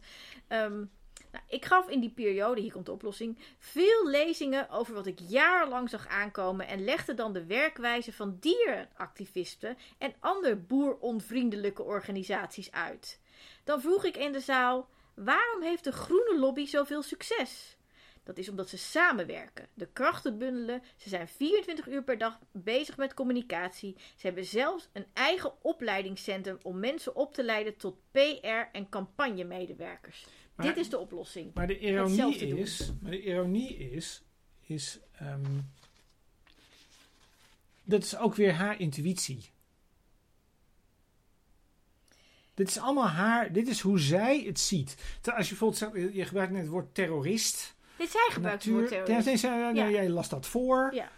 Um, nou, ik gaf in die periode, hier komt de oplossing, veel lezingen over wat ik jarenlang zag aankomen en legde dan de werkwijze van dierenactivisten en andere boeronvriendelijke organisaties uit. Dan vroeg ik in de zaal: waarom heeft de groene lobby zoveel succes? Dat is omdat ze samenwerken, de krachten bundelen. Ze zijn 24 uur per dag bezig met communicatie. Ze hebben zelfs een eigen opleidingscentrum om mensen op te leiden tot PR- en campagnemedewerkers. Dit is de oplossing. Maar de ironie is, maar de ironie is, is um, dat is ook weer haar intuïtie. Dit is allemaal haar, dit is hoe zij het ziet. Als je bijvoorbeeld zegt, je gebruikt net het woord terrorist. Dit zij gebruikt het woord terrorist. Ja, ja. Jij las dat voor. Ja.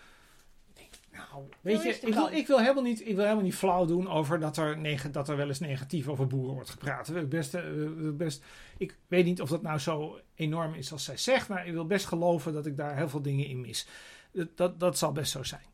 Nou, weet je, ik wil, ik wil, helemaal niet, ik wil helemaal niet flauw doen over dat er, dat er wel eens negatief over boeren wordt gepraat. Best, eh, best, ik weet niet of dat nou zo enorm is als zij zegt, maar ik wil best geloven dat ik daar heel veel dingen in mis. Dat, dat, zal best zo zijn.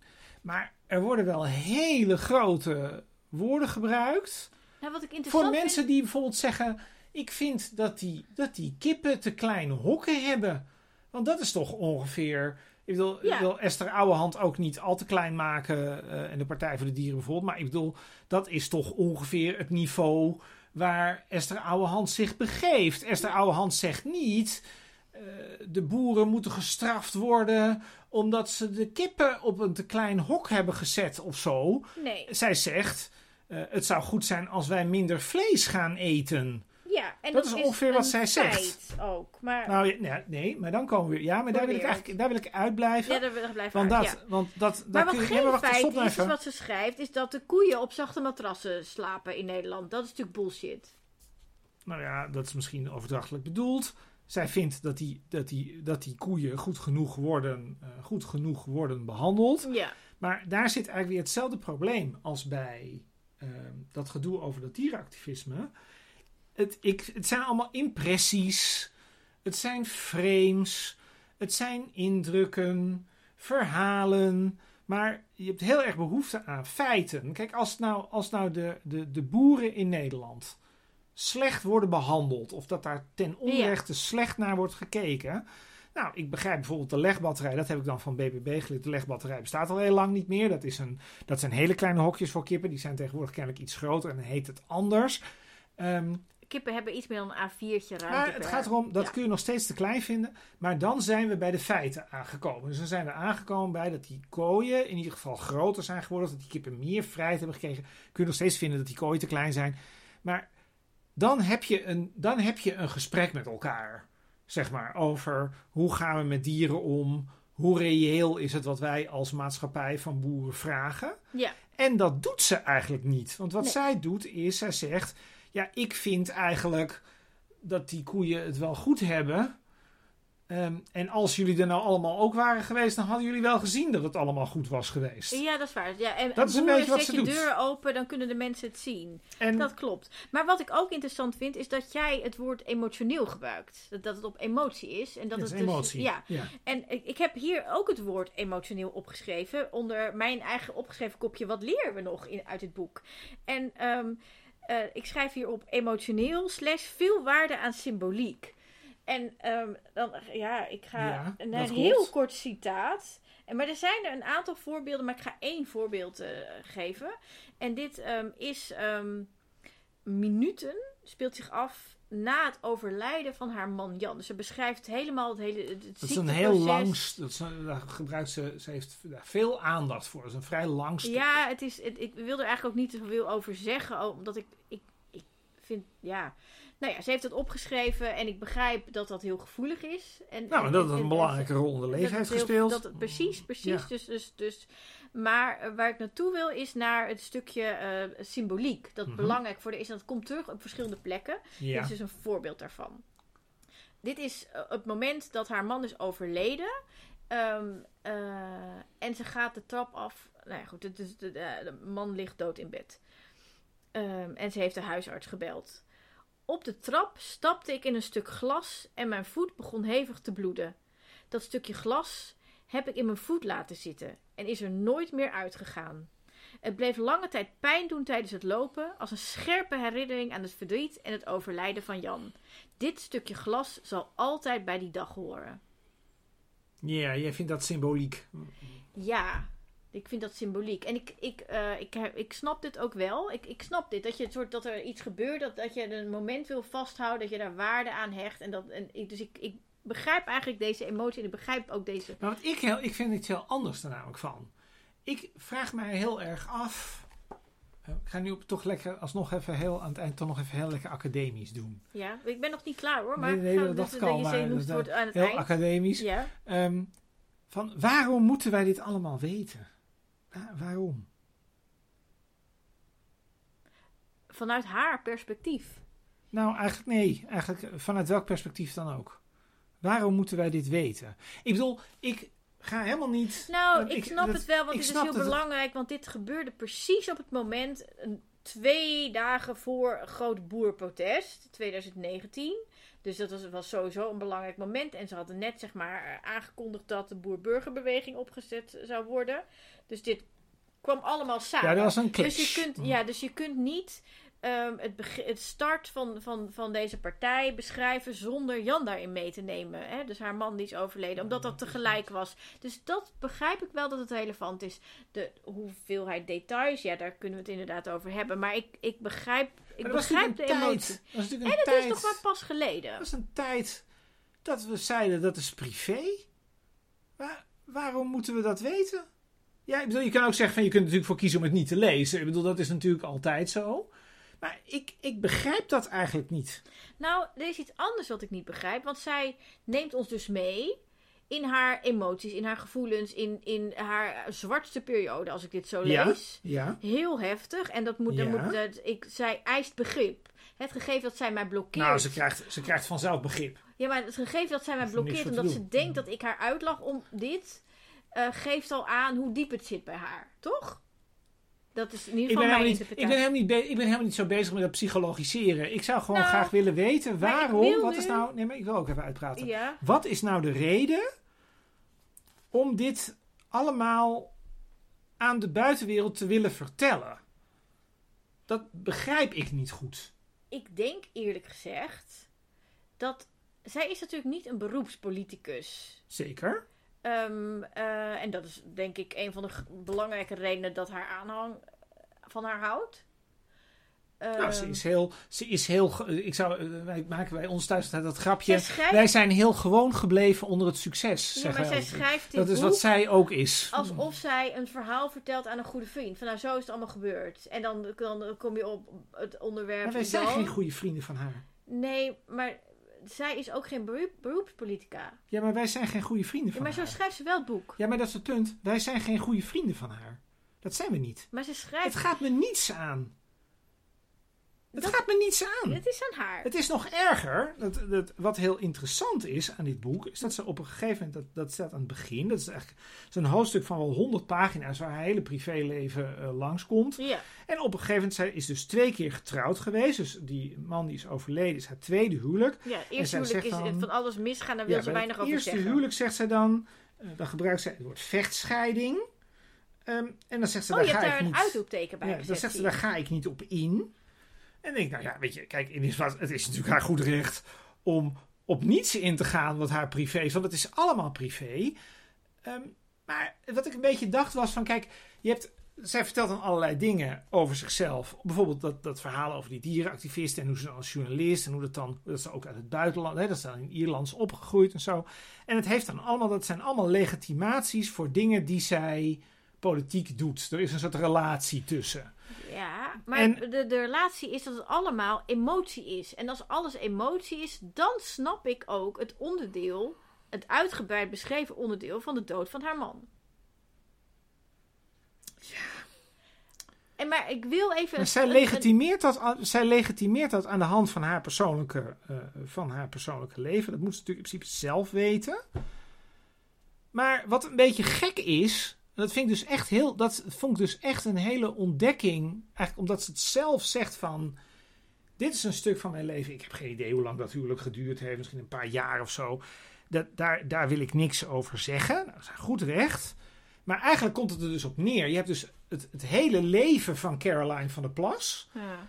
Maar er worden wel hele grote woorden gebruikt. Nou, wat ik voor mensen die bijvoorbeeld zeggen: Ik vind dat die, dat die kippen te kleine hokken hebben. Want dat is toch ongeveer ik bedoel, ja. ik wil Esther Ouwehand ook niet al te klein maken. Uh, en de Partij voor de Dieren bijvoorbeeld. Maar ik bedoel, dat is toch ongeveer het niveau waar Esther Ouwehand zich begeeft. Esther Ouwehand zegt niet. eh, de boeren moeten gestraft worden omdat ze de kippen op een te klein hok hebben gezet of zo. Nee. Zij zegt, eh, het zou goed zijn als wij minder vlees gaan eten. Ja, en Dat dat, is ongeveer wat zij zegt. ook. Maar Nou ja, nee, maar dan komen we weer. Ja, maar daar wil ik eigenlijk daar wil ik uitblijven. ja, daar wil ik blijven want uit, dat, ja. want dat, Maar wat kun je, geen ja, maar wacht, feit stop nou is, even. wat ze schrijft, is dat de koeien op zachte matrassen slapen in Nederland. Dat is natuurlijk bullshit. Nou ja, dat is misschien overdrachtelijk bedoeld. Zij vindt dat die, dat die, dat die koeien goed genoeg, worden, eh, goed genoeg worden behandeld. Ja, Maar daar zit eigenlijk weer hetzelfde probleem als bij ehm, dat gedoe over dat dierenactivisme. Het, ik, het zijn allemaal impressies. Het zijn frames. Het zijn indrukken. Verhalen. Maar je hebt heel erg behoefte aan feiten. Kijk, als nou, als nou de, de, de boeren in Nederland slecht worden behandeld. Of dat daar ten onrechte slecht naar wordt gekeken. Nou, ik begrijp bijvoorbeeld de legbatterij. Dat heb ik dan van BBB geleerd. De legbatterij bestaat al heel lang niet meer. Dat, is een, dat zijn hele kleine hokjes voor kippen. Die zijn tegenwoordig kennelijk iets groter en dan heet het anders. Ehm, kippen hebben iets meer dan een A4'tje ruimte. maar het per- gaat erom, dat ja. kun je nog steeds te klein vinden. Maar dan zijn we bij de feiten aangekomen. Dus dan zijn we aangekomen bij dat die kooien in ieder geval groter zijn geworden. Dat die kippen meer vrijheid hebben gekregen. Kun je nog steeds vinden dat die kooien te klein zijn. Maar dan heb je een, dan heb je een gesprek met elkaar. Zeg maar over hoe gaan we met dieren om. Hoe reëel is het wat wij als maatschappij van boeren vragen. Ja, En dat doet ze eigenlijk niet. Want wat Nee. zij doet is, zij zegt: Ja, ik vind eigenlijk dat die koeien het wel goed hebben. Ehm, en als jullie er nou allemaal ook waren geweest, dan hadden jullie wel gezien dat het allemaal goed was geweest. ja, dat is waar. Ja, en, Dat is een beetje wat zet ze je doet. deur open, dan kunnen de mensen het zien. En Dat klopt. Maar wat ik ook interessant vind, is dat jij het woord emotioneel gebruikt. Dat, dat het op emotie is. En dat dat is het dus- emotie. ja, ja. En ik, ik heb hier ook het woord emotioneel opgeschreven. Onder mijn eigen opgeschreven kopje. Wat leren we nog in, uit het boek? En ehm, eh, ik schrijf hier op emotioneel slash veel waarde aan symboliek. En ehm, dan, ja, ik ga Ja, naar een klopt. heel kort citaat. En, maar er zijn er een aantal voorbeelden, maar ik ga één voorbeeld eh, geven. En dit ehm, is ehm, minuten, speelt zich af na het overlijden van haar man Jan. Dus ze beschrijft helemaal het hele het Dat is een heel lang. Dat is, daar gebruikt ze, ze heeft daar veel aandacht voor. Dat is een vrij lang stuk. Ja, het is, het, ik wil er eigenlijk ook niet zoveel over zeggen, oh, omdat ik, ik, ik vind, ja... Nou ja, ze heeft het opgeschreven en ik begrijp dat dat heel gevoelig is. En, Nou, en- dat het en- een en- belangrijke rol in de leven heeft gespeeld. Dat, het- precies, precies. Ja. Dus, dus, dus, maar eh, waar ik naartoe wil is naar het stukje eh, symboliek. Dat Mhm. belangrijk voor de is. En dat komt terug op verschillende plekken. ja. Dit is dus een voorbeeld daarvan. Dit is eh, het moment dat haar man is overleden. Ehm, eh, en ze gaat de trap af. Nou ja, goed. de, de man ligt dood in bed. Ehm, en ze heeft de huisarts gebeld. Op de trap stapte ik in een stuk glas en mijn voet begon hevig te bloeden. Dat stukje glas heb ik in mijn voet laten zitten en is er nooit meer uitgegaan. Het bleef lange tijd pijn doen tijdens het lopen, als een scherpe herinnering aan het verdriet en het overlijden van Jan. Dit stukje glas zal altijd bij die dag horen. ja, jij vindt dat symboliek. Ja, ik vind dat symboliek. En ik, ik, eh, ik, ik snap dit ook wel. Ik, ik snap dit. Dat, je het soort, dat er iets gebeurt, dat, dat je een moment wil vasthouden, dat je daar waarde aan hecht. En dat, en ik, dus ik, ik begrijp eigenlijk deze emotie en ik begrijp ook deze. Nou, wat ik, heel, ik vind het heel anders er namelijk van. Ik vraag mij heel erg af. eh, Ik ga nu op- toch lekker alsnog even heel aan het eind toch nog even heel lekker academisch doen. Ja, ik ben nog niet klaar hoor. Maar Nee, nee, dat dus- al, je maar dat- wordt aan het Heel eind. academisch. Ja. Ehm, van waarom moeten wij dit allemaal weten? Wa- waarom? Vanuit haar perspectief. Nou, eigenlijk nee. Eigenlijk eh, vanuit welk perspectief dan ook. Waarom moeten wij dit weten? Ik bedoel, ik ga helemaal niet. Nou, ik, snap dat- het wel, want dit is heel het- belangrijk. Want dit gebeurde precies op het moment, twee dagen voor een groot boerprotest, 2019. Dus dat was, was sowieso een belangrijk moment. En ze hadden net zeg maar aangekondigd dat de boer-burgerbeweging opgezet zou worden. Dus dit kwam allemaal samen. Ja, dat was een clash. Dus je kunt, ja, dus je kunt niet ehm, het, het start van, van, van deze partij beschrijven zonder Jan daarin mee te nemen. Hè? Dus haar man die is overleden, omdat dat tegelijk was. Dus dat begrijp ik wel dat het relevant is. De hoeveelheid details, ja, daar kunnen we het inderdaad over hebben. Maar ik, ik begrijp, ik Maar dat was begrijp de natuurlijk een emotie. tijd. Dat En dat tijd. is nog maar pas geleden. Dat is een tijd dat we zeiden dat is privé. Waar, waarom moeten we dat weten? Ja, ik bedoel, je kan ook zeggen van je kunt er natuurlijk voor kiezen om het niet te lezen. Ik bedoel, dat is natuurlijk altijd zo. Maar ik, ik begrijp dat eigenlijk niet. Nou, er is iets anders wat ik niet begrijp. Want zij neemt ons dus mee in haar emoties, in haar gevoelens, in, in haar zwartste periode, als ik dit zo Ja. lees. Ja, Heel heftig. En dat moet, dat Ja. moet dat, ik, zij eist begrip. Het gegeven dat zij mij blokkeert. nou, ze krijgt, ze krijgt vanzelf begrip. Ja, maar het gegeven dat zij mij er blokkeert omdat ze denkt dat ik haar uitlag om dit, eh, geeft al aan hoe diep het zit bij haar. Toch? Dat is in ieder Ik geval ben, mijn helemaal niet, ik, ben helemaal niet be- ik ben helemaal niet zo bezig met dat psychologiseren. Ik zou gewoon Nou, graag willen weten waarom. wil Wat nu- is nou. Nee, maar ik wil ook even uitpraten. Ja. Wat is nou de reden om dit allemaal aan de buitenwereld te willen vertellen? Dat begrijp ik niet goed. Ik denk eerlijk gezegd dat zij is natuurlijk niet een beroepspoliticus. Zeker. Ehm, eh, en dat is denk ik een van de belangrijke redenen dat haar aanhang van haar houdt. nou, ze Ehm, is heel. Ze is heel ge- ik zou, eh, wij maken bij ons thuis dat grapje. schrijft, Wij zijn heel gewoon gebleven onder het succes. ja, maar zij schrijft dit dat is wat zij ook is. alsof zij een verhaal vertelt aan een goede vriend. Van nou, zo is het allemaal gebeurd. En dan, dan kom je op het onderwerp. Maar wij zijn dan. geen goede vrienden van haar. Nee, maar zij is ook geen beroep, beroepspolitica. Ja, maar wij zijn geen goede vrienden Ja, van maar zo haar. schrijft ze wel het boek. Ja, maar dat is het punt. Wij zijn geen goede vrienden van haar. Dat zijn we niet. Maar ze Het schrijft. gaat me niets aan. Het Dat- gaat me niets aan. Het is aan haar. Het is nog erger. Dat, dat, wat heel interessant is aan dit boek, is dat ze op een gegeven moment, dat, dat staat aan het begin, dat is eigenlijk zo'n hoofdstuk van wel 100 pagina's waar haar hele privéleven eh, langskomt. Ja. En op een gegeven moment, zij is dus twee keer getrouwd geweest. Dus die man die is overleden, is haar tweede huwelijk. Ja, zij eerst huwelijk is dan- van alles misgaan, daar wil ze weinig over eerste zeggen. huwelijk zegt zij dan, eh, dan gebruikt zij het woord vechtscheiding. Ehm, en dan zegt ze, Oh, daar je ga hebt ik daar een niet... uitroepteken bij Ja, dan zegt ze, daar ga ik niet op in. En denk nou ja, weet je, kijk, in dit het is natuurlijk haar goed recht om op niets in te gaan wat haar privé is, want het is allemaal privé. Ehm, maar wat ik een beetje dacht was van, kijk, je hebt, zij vertelt dan allerlei dingen over zichzelf. Bijvoorbeeld dat, dat verhaal over die dierenactivisten en hoe ze dan als journalist en hoe dat dan, dat ze ook uit het buitenland, hè, dat ze dan in Ierlands opgegroeid en zo. En het heeft dan allemaal, dat zijn allemaal legitimaties voor dingen die zij politiek doet. Er is een soort relatie tussen. Ja, maar En- de, de relatie is dat het allemaal emotie is. En als alles emotie is, dan snap ik ook het onderdeel, het uitgebreid beschreven onderdeel van de dood van haar man. Ja. En maar ik wil even. Maar zij een- legitimeert, dat, aan- zij legitimeert dat aan de hand van haar, persoonlijke, eh, van haar persoonlijke leven. Dat moet ze natuurlijk in principe zelf weten. Maar wat een beetje gek is, en dat vind ik dus echt heel, dat vond ik dus echt een hele ontdekking. Eigenlijk omdat ze het zelf zegt van, dit is een stuk van mijn leven. Ik heb geen idee hoe lang dat huwelijk geduurd heeft, misschien een paar jaar of zo. Dat, daar, daar wil ik niks over zeggen. Nou, dat is goed recht. Maar eigenlijk komt het er dus op neer. Je hebt dus het, het hele leven van Caroline van der Plas. Ja.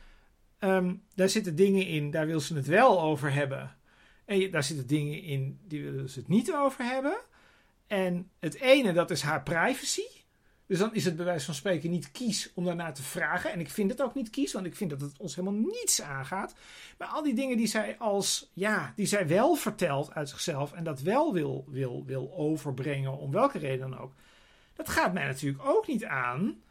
Ehm, daar zitten dingen in, daar wil ze het wel over hebben. En je- daar zitten dingen in, die willen ze het niet over hebben. En het ene, dat is haar privacy. Dus dan is het bij wijze van spreken niet kies om daarnaar te vragen. En ik vind het ook niet kies, want ik vind dat het ons helemaal niets aangaat. Maar al die dingen die zij als, ja, die zij wel vertelt uit zichzelf. En dat wel wil, wil, wil overbrengen, om welke reden dan ook. Dat gaat mij natuurlijk ook niet aan.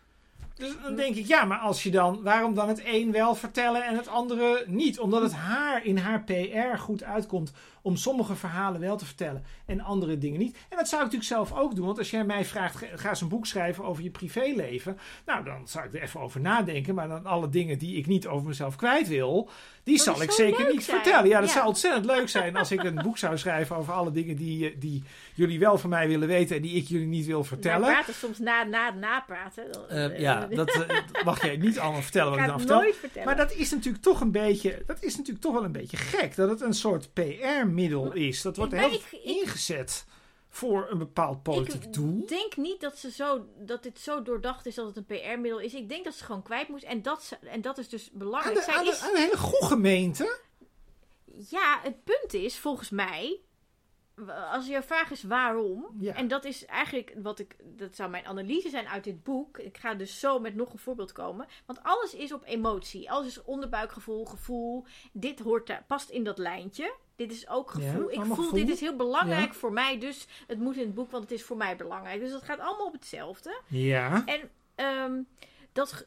Dus dan denk ik, ja, maar als je dan, waarom dan het een wel vertellen en het andere niet? Omdat het haar in haar PR goed uitkomt om sommige verhalen wel te vertellen en andere dingen niet. En dat zou ik natuurlijk zelf ook doen, want als jij mij vraagt, ga- eens een boek schrijven over je privéleven. Nou, dan zou ik er even over nadenken, maar dan alle dingen die ik niet over mezelf kwijt wil, die Dat zal ik zeker niet zijn. vertellen. Ja, dat Ja. zou ontzettend leuk zijn als ik een boek zou schrijven over alle dingen die, eh, die jullie wel van mij willen weten en die ik jullie niet wil vertellen. praten soms na, na, napraten. Eh, ja, dat mag jij niet allemaal vertellen wat ik dan vertel. nooit vertellen. Maar dat is natuurlijk toch een beetje, dat is natuurlijk toch wel een beetje gek. Dat het een soort PR-middel is. Dat wordt Ik- heel ik- ik- ingezet voor een bepaald politiek ik doel. denk niet dat, ze zo, dat dit zo doordacht is dat het een PR-middel is. Ik denk dat ze gewoon kwijt moest. En dat, ze, en dat is dus Aan belangrijk. de, Zij aan, de, is, aan de hele goede gemeente. Ja, het punt is, volgens mij, als je vraag is waarom, Ja. en dat is eigenlijk wat ik, dat zou mijn analyse zijn uit dit boek. Ik ga dus zo met nog een voorbeeld komen. Want alles is op emotie. Alles is onderbuikgevoel, gevoel. Dit hoort daar, past in dat lijntje. Dit is ook Ja, gevoel. ik voel, gevoel. dit is heel belangrijk Ja. voor mij. Dus het moet in het boek, want het is voor mij belangrijk. Dus dat gaat allemaal op hetzelfde. Ja. En ehm, dat,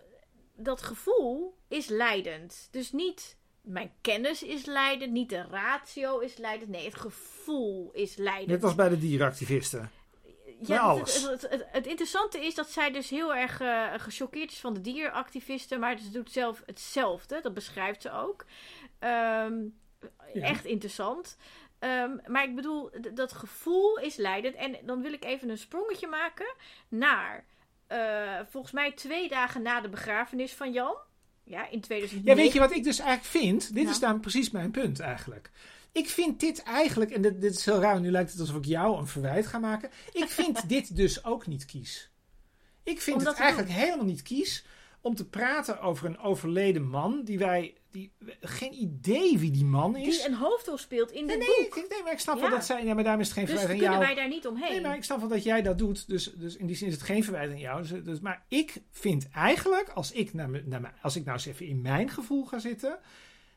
dat gevoel is leidend. Dus niet mijn kennis is leidend, niet de ratio is leidend. Nee, het gevoel is leidend. Net als bij de dierenactivisten. Bij Ja, alles. Het, het, het, het interessante is dat zij dus heel erg eh, gechoqueerd is van de dierenactivisten, maar ze doet zelf hetzelfde. Dat beschrijft ze ook. Ehm, Ja. Echt interessant. Ehm, maar ik bedoel, dat gevoel is leidend. En dan wil ik even een sprongetje maken naar eh, volgens mij twee dagen na de begrafenis van Jan. Ja, in 2009. Ja, weet je wat ik dus eigenlijk vind? Dit is dan precies mijn punt eigenlijk. Ik vind dit eigenlijk, en dit, dit is heel raar, nu lijkt het alsof ik jou een verwijt ga maken. Ik vind dit dus ook niet kies. Ik vind het eigenlijk helemaal niet kies om te praten over een overleden man die wij, die, geen idee wie die man is. Die een hoofdrol speelt in dit nee, boek. nee, ik- nee, maar ik snap wel dat zij, ja, maar daarom is het geen Dus verwijt aan kunnen jou. wij daar niet omheen. Nee, maar ik snap wel dat jij dat doet. Dus, dus in die zin is het geen verwijt aan jou. Dus, dus, maar ik vind eigenlijk, als ik, naar, me- naar me- als ik nou eens even in mijn gevoel ga zitten,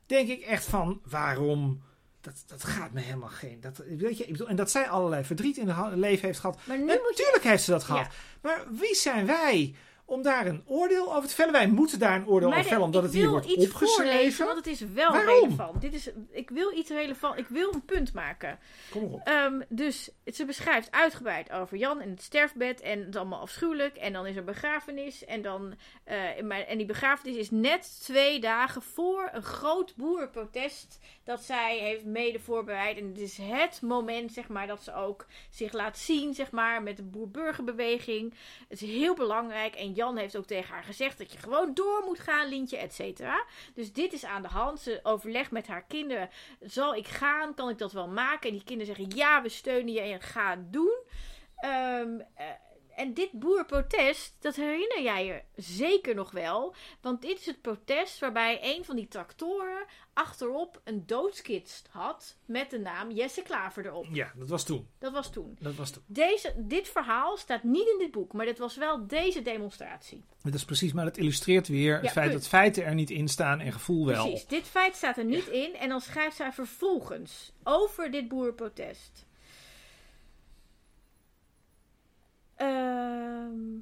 denk ik echt van waarom. Dat, dat gaat me helemaal geen. Dat, weet je, ik bedoel, en dat zij allerlei verdriet in haar leven heeft gehad. Maar nu moet je... Natuurlijk heeft ze dat gehad. Ja. Maar wie zijn wij om daar een oordeel over te vellen? Wij moeten daar een oordeel Maar over vellen, omdat het hier wordt iets opgeschreven. voorlezen, want het is wel Waarom? relevant. Dit is, ik wil iets relevant. Ik wil een punt maken. Kom op. Ehm, dus ze beschrijft uitgebreid over Jan en het sterfbed. En het allemaal afschuwelijk. En dan is er begrafenis. En, dan, eh, maar, en die begrafenis is net twee dagen voor een groot boerenprotest. Dat zij heeft mede voorbereid. En het is het moment, zeg maar, dat ze ook zich laat zien, zeg maar, met de boer-burgerbeweging. Het is heel belangrijk. En Jan heeft ook tegen haar gezegd dat je gewoon door moet gaan, Lientje, et cetera. Dus dit is aan de hand. Ze overlegt met haar kinderen. Zal ik gaan? Kan ik dat wel maken? En die kinderen zeggen ja, we steunen je en ga het doen. Eh, en dit boerprotest, dat herinner jij je zeker nog wel. Want dit is het protest waarbij een van die tractoren achterop een doodskist had met de naam Jesse Klaver erop. Ja, dat was toen. Dat was toen. Dat was toen. Deze, dit verhaal staat niet in dit boek, maar dit was wel deze demonstratie. Dat is precies, maar dat illustreert weer het feit punt. dat feiten er niet in staan en gevoel wel. Precies, dit feit staat er niet in. En dan schrijft zij vervolgens over dit boerenprotest. Ehm,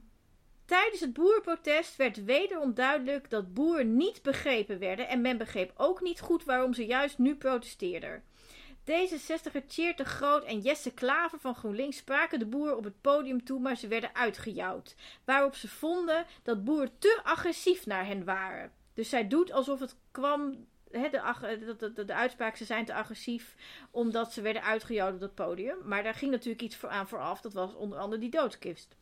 tijdens het boerenprotest werd wederom duidelijk dat boeren niet begrepen werden. En men begreep ook niet goed waarom ze juist nu protesteerden. D66er Tjeerd de Groot en Jesse Klaver van GroenLinks spraken de boeren op het podium toe, maar ze werden uitgejouwd. Waarop ze vonden dat boeren te agressief naar hen waren. Dus zij doet alsof het kwam. De, de, de uitspraak, ze zijn te agressief omdat ze werden uitgejouwd op dat podium. Maar daar ging natuurlijk iets voor aan vooraf. Dat was onder andere die doodskist.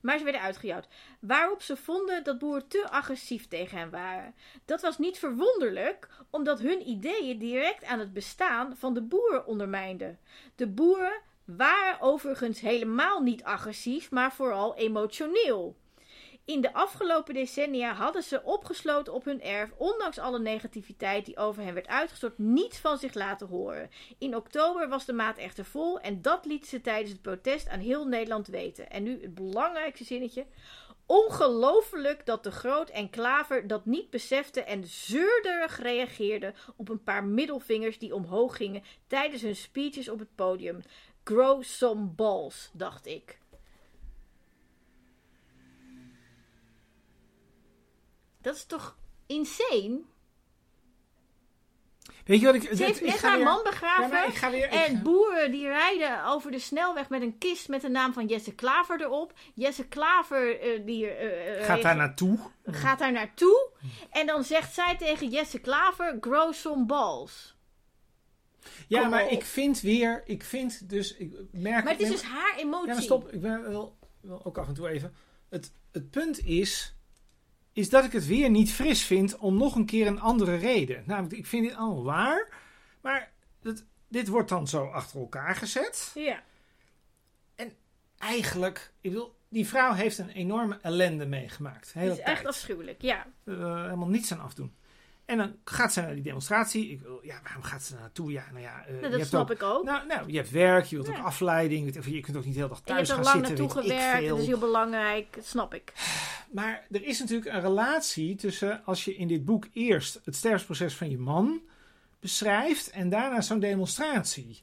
Maar ze werden uitgejouwd. Waarop ze vonden dat boeren te agressief tegen hen waren. Dat was niet verwonderlijk, omdat hun ideeën direct aan het bestaan van de boeren ondermijnden. De boeren waren overigens helemaal niet agressief, maar vooral emotioneel. In de afgelopen decennia hadden ze opgesloten op hun erf, ondanks alle negativiteit die over hen werd uitgestort, niets van zich laten horen. In oktober was de maat echter vol en dat liet ze tijdens het protest aan heel Nederland weten. En nu het belangrijkste zinnetje. Ongelooflijk dat de Groot en Klaver dat niet beseften en zeurderig reageerden op een paar middelvingers die omhoog gingen tijdens hun speeches op het podium. Grow some balls, dacht ik. Dat is toch insane? Weet je wat ik... Ze heeft net ga haar weer- man begraven. ik ga weer... ik En ga- boeren die rijden over de snelweg met een kist met de naam van Jesse Klaver erop. Jesse Klaver eh, die, eh, eh, gaat daar naartoe. gaat daar naartoe. En dan zegt zij tegen Jesse Klaver: Grow some balls. Ja, Kom maar op. ik vind weer... Ik vind dus... Ik merk... Maar het is dus haar emotie. Ja, maar stop. Ik ben wel, wel ook af en toe even. Het, het punt is, is dat ik het weer niet fris vind om nog een keer een andere reden. Namelijk, ik vind dit allemaal waar, maar dit wordt dan zo achter elkaar gezet. Ja. Eigenlijk, ik bedoel, die vrouw heeft een enorme ellende meegemaakt. Het is echt afschuwelijk. Ja. Helemaal niets aan afdoen. En dan gaat ze naar die demonstratie. Ik, wil- ja, waarom gaat ze naartoe? Ja, nou ja, eh, Nou, je dat hebt snap ook, ik ook. Nou, nou, je hebt werk, je wilt Ja. ook afleiding. weet- Je kunt ook niet de hele dag en je thuis hebt er gaan lang zitten. naartoe gewerkt, dat is heel belangrijk. Dat snap ik. Maar er is natuurlijk een relatie tussen als je in dit boek eerst het sterfproces van je man beschrijft en daarna zo'n demonstratie.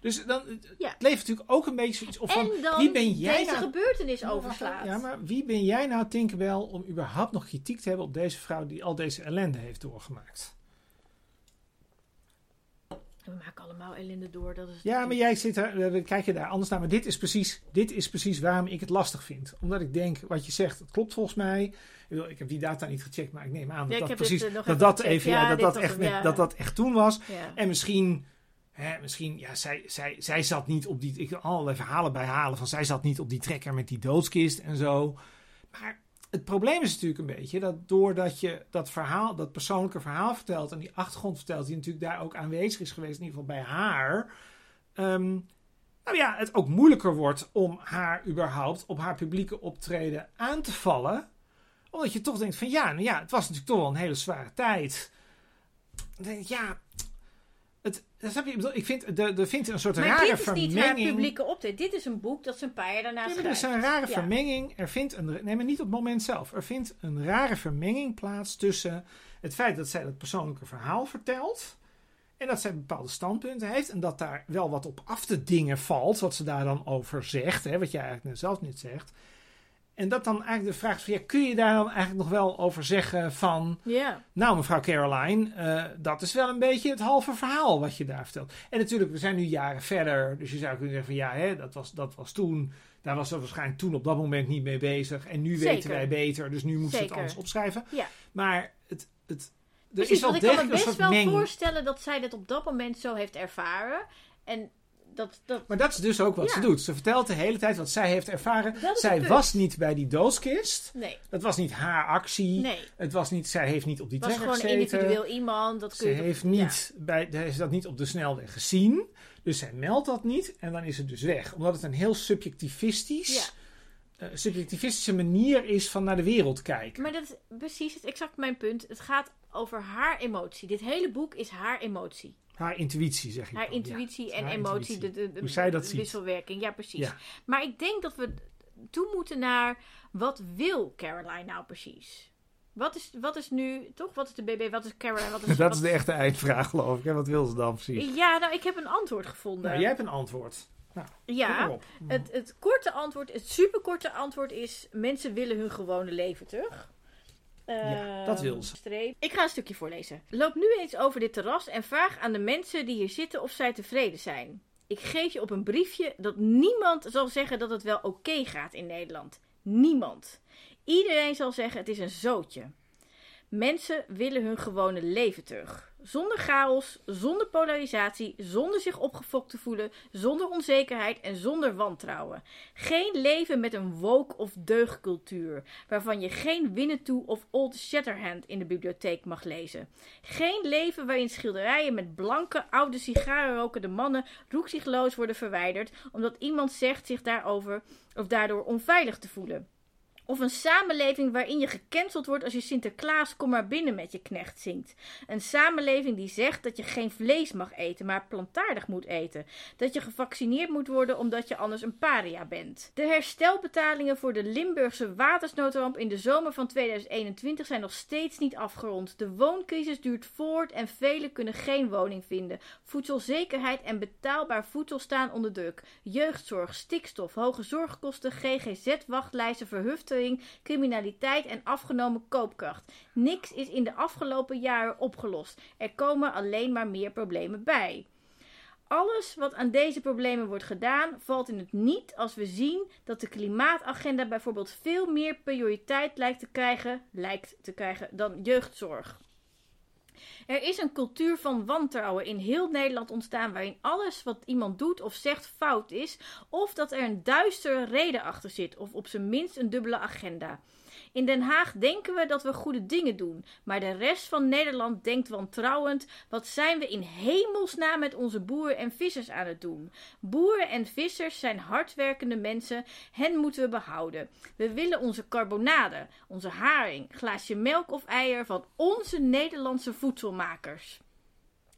Dus dan Ja. het levert natuurlijk ook een beetje zoiets op van en dan wie ben jij deze nou? gebeurtenis overslaat. Ja, maar wie ben jij nou, Tinkerbell, om überhaupt nog kritiek te hebben op deze vrouw die al deze ellende heeft doorgemaakt? We maken allemaal ellende door. Dat is Ja, maar jij zit er, eh, we kijken daar anders naar. Maar dit is, precies, dit is precies waarom ik het lastig vind. Omdat ik denk, wat je zegt, het klopt volgens mij. Ik bedoel, Ik heb die data niet gecheckt, maar ik neem aan dat dat precies dit, eh, dat even dat even, ja, dat, dat, echt, ja. dat dat echt toen was. Ja. En misschien, misschien ja, zij, zij, zij zat niet op die. Ik wil allerlei verhalen bij halen van zij zat niet op die trekker met die doodskist en zo. Maar het probleem is natuurlijk een beetje dat doordat je dat verhaal, dat persoonlijke verhaal vertelt en die achtergrond vertelt, die natuurlijk daar ook aanwezig is geweest, in ieder geval bij haar. ehm, nou ja, het ook moeilijker wordt om haar überhaupt op haar publieke optreden aan te vallen. Omdat je toch denkt van ja, nou ja, het was natuurlijk toch wel een hele zware tijd. Ja, dat snap je, ik, bedoel, ik vind, er, er vindt een soort Maar rare dit is niet haar vermenging. publieke optreden. Dit is een boek dat ze een paar jaar daarna Ja, maar er schrijft. is een rare Ja. vermenging. Er vindt een, nee, maar niet op het moment zelf. Er vindt een rare vermenging plaats tussen het feit dat zij dat persoonlijke verhaal vertelt. En dat zij bepaalde standpunten heeft. En dat daar wel wat op af te dingen valt. Wat ze daar dan over zegt. Hè, wat jij eigenlijk zelf niet zegt. En dat dan eigenlijk de vraag is: ja, kun je daar dan eigenlijk nog wel over zeggen van. Ja. Nou, mevrouw Caroline, eh, dat is wel een beetje het halve verhaal wat je daar vertelt. En natuurlijk, we zijn nu jaren verder. Dus je zou kunnen zeggen van ja, hè, dat, was, dat was toen. Daar was ze waarschijnlijk toen op dat moment niet mee bezig. En nu weten wij beter. Dus nu moeten ze het anders opschrijven. Ja. Maar het, het, er Precies, is wel want ik kan me best wel meng. voorstellen dat zij dit op dat moment zo heeft ervaren. En dat, dat Maar dat is dus ook wat Ja. ze doet. Ze vertelt de hele tijd wat zij heeft ervaren. Zij was niet bij die doodskist. nee, Dat was niet haar actie. nee. Het was niet, zij heeft niet op die Het was trekker gewoon gezeten. individueel iemand. Dat kun Ze je heeft, ja. niet bij, ze heeft dat niet op de snelweg gezien. Dus zij meldt dat niet. En dan is het dus weg. Omdat het een heel subjectivistisch, eh, subjectivistische manier is van naar de wereld kijken. Maar dat is precies het exact mijn punt. Het gaat over haar emotie. Dit hele boek is haar emotie. Haar intuïtie, zeg je. Haar dan. intuïtie Ja, en haar emotie. intuïtie. De, de, de Hoe zij dat ziet. wisselwerking. Ja, precies. Ja. Maar ik denk dat we toe moeten naar wat wil Caroline nou precies? Wat is, wat is nu, toch? Wat is de BB? Wat is Caroline? Wat is, Dat wat is de echte eindvraag, geloof ik. hè. Wat wil ze dan precies? Ja, nou, ik heb een antwoord gevonden. Nou, jij hebt een antwoord. Kom ja, het, het korte antwoord, het superkorte antwoord is: mensen willen hun gewone leven terug. Ja, Ehm, dat wil ze. streep. Ik ga een stukje voorlezen. Loop nu eens over dit terras en vraag aan de mensen die hier zitten of zij tevreden zijn. Ik geef je op een briefje dat niemand zal zeggen dat het wel oké gaat in Nederland. Niemand. Iedereen zal zeggen het is een zootje. Mensen willen hun gewone leven terug. Zonder chaos, zonder polarisatie, zonder zich opgefokt te voelen, zonder onzekerheid en zonder wantrouwen. Geen leven met een woke of deugdcultuur, waarvan je geen Winnetou of Old Shatterhand in de bibliotheek mag lezen. Geen leven waarin schilderijen met blanke, oude sigarenrokende mannen roekzichtloos worden verwijderd, omdat iemand zegt zich daarover of daardoor onveilig te voelen. Of een samenleving waarin je gecanceld wordt als je Sinterklaas kom maar binnen met je knecht zingt. Een samenleving die zegt dat je geen vlees mag eten, maar plantaardig moet eten. Dat je gevaccineerd moet worden omdat je anders een paria bent. De herstelbetalingen voor de Limburgse watersnoodramp in de zomer van 2021 zijn nog steeds niet afgerond. De wooncrisis duurt voort en velen kunnen geen woning vinden. Voedselzekerheid en betaalbaar voedsel staan onder druk. Jeugdzorg, stikstof, hoge zorgkosten, GGZ-wachtlijsten, criminaliteit en afgenomen koopkracht. Niks is in de afgelopen jaren opgelost. Er komen alleen maar meer problemen bij. Alles wat aan deze problemen wordt gedaan, valt in het niet als we zien dat de klimaatagenda bijvoorbeeld veel meer prioriteit lijkt te krijgen, lijkt te krijgen dan jeugdzorg. Er is een cultuur van wantrouwen in heel Nederland ontstaan waarin alles wat iemand doet of zegt fout is, of dat er een duistere reden achter zit, of op zijn minst een dubbele agenda. In Den Haag denken we dat we goede dingen doen, maar de rest van Nederland denkt wantrouwend: wat zijn we in hemelsnaam met onze boeren en vissers aan het doen? Boeren en vissers zijn hardwerkende mensen, hen moeten we behouden. We willen onze carbonade, onze haring, glaasje melk of eier van onze Nederlandse voedselmakers.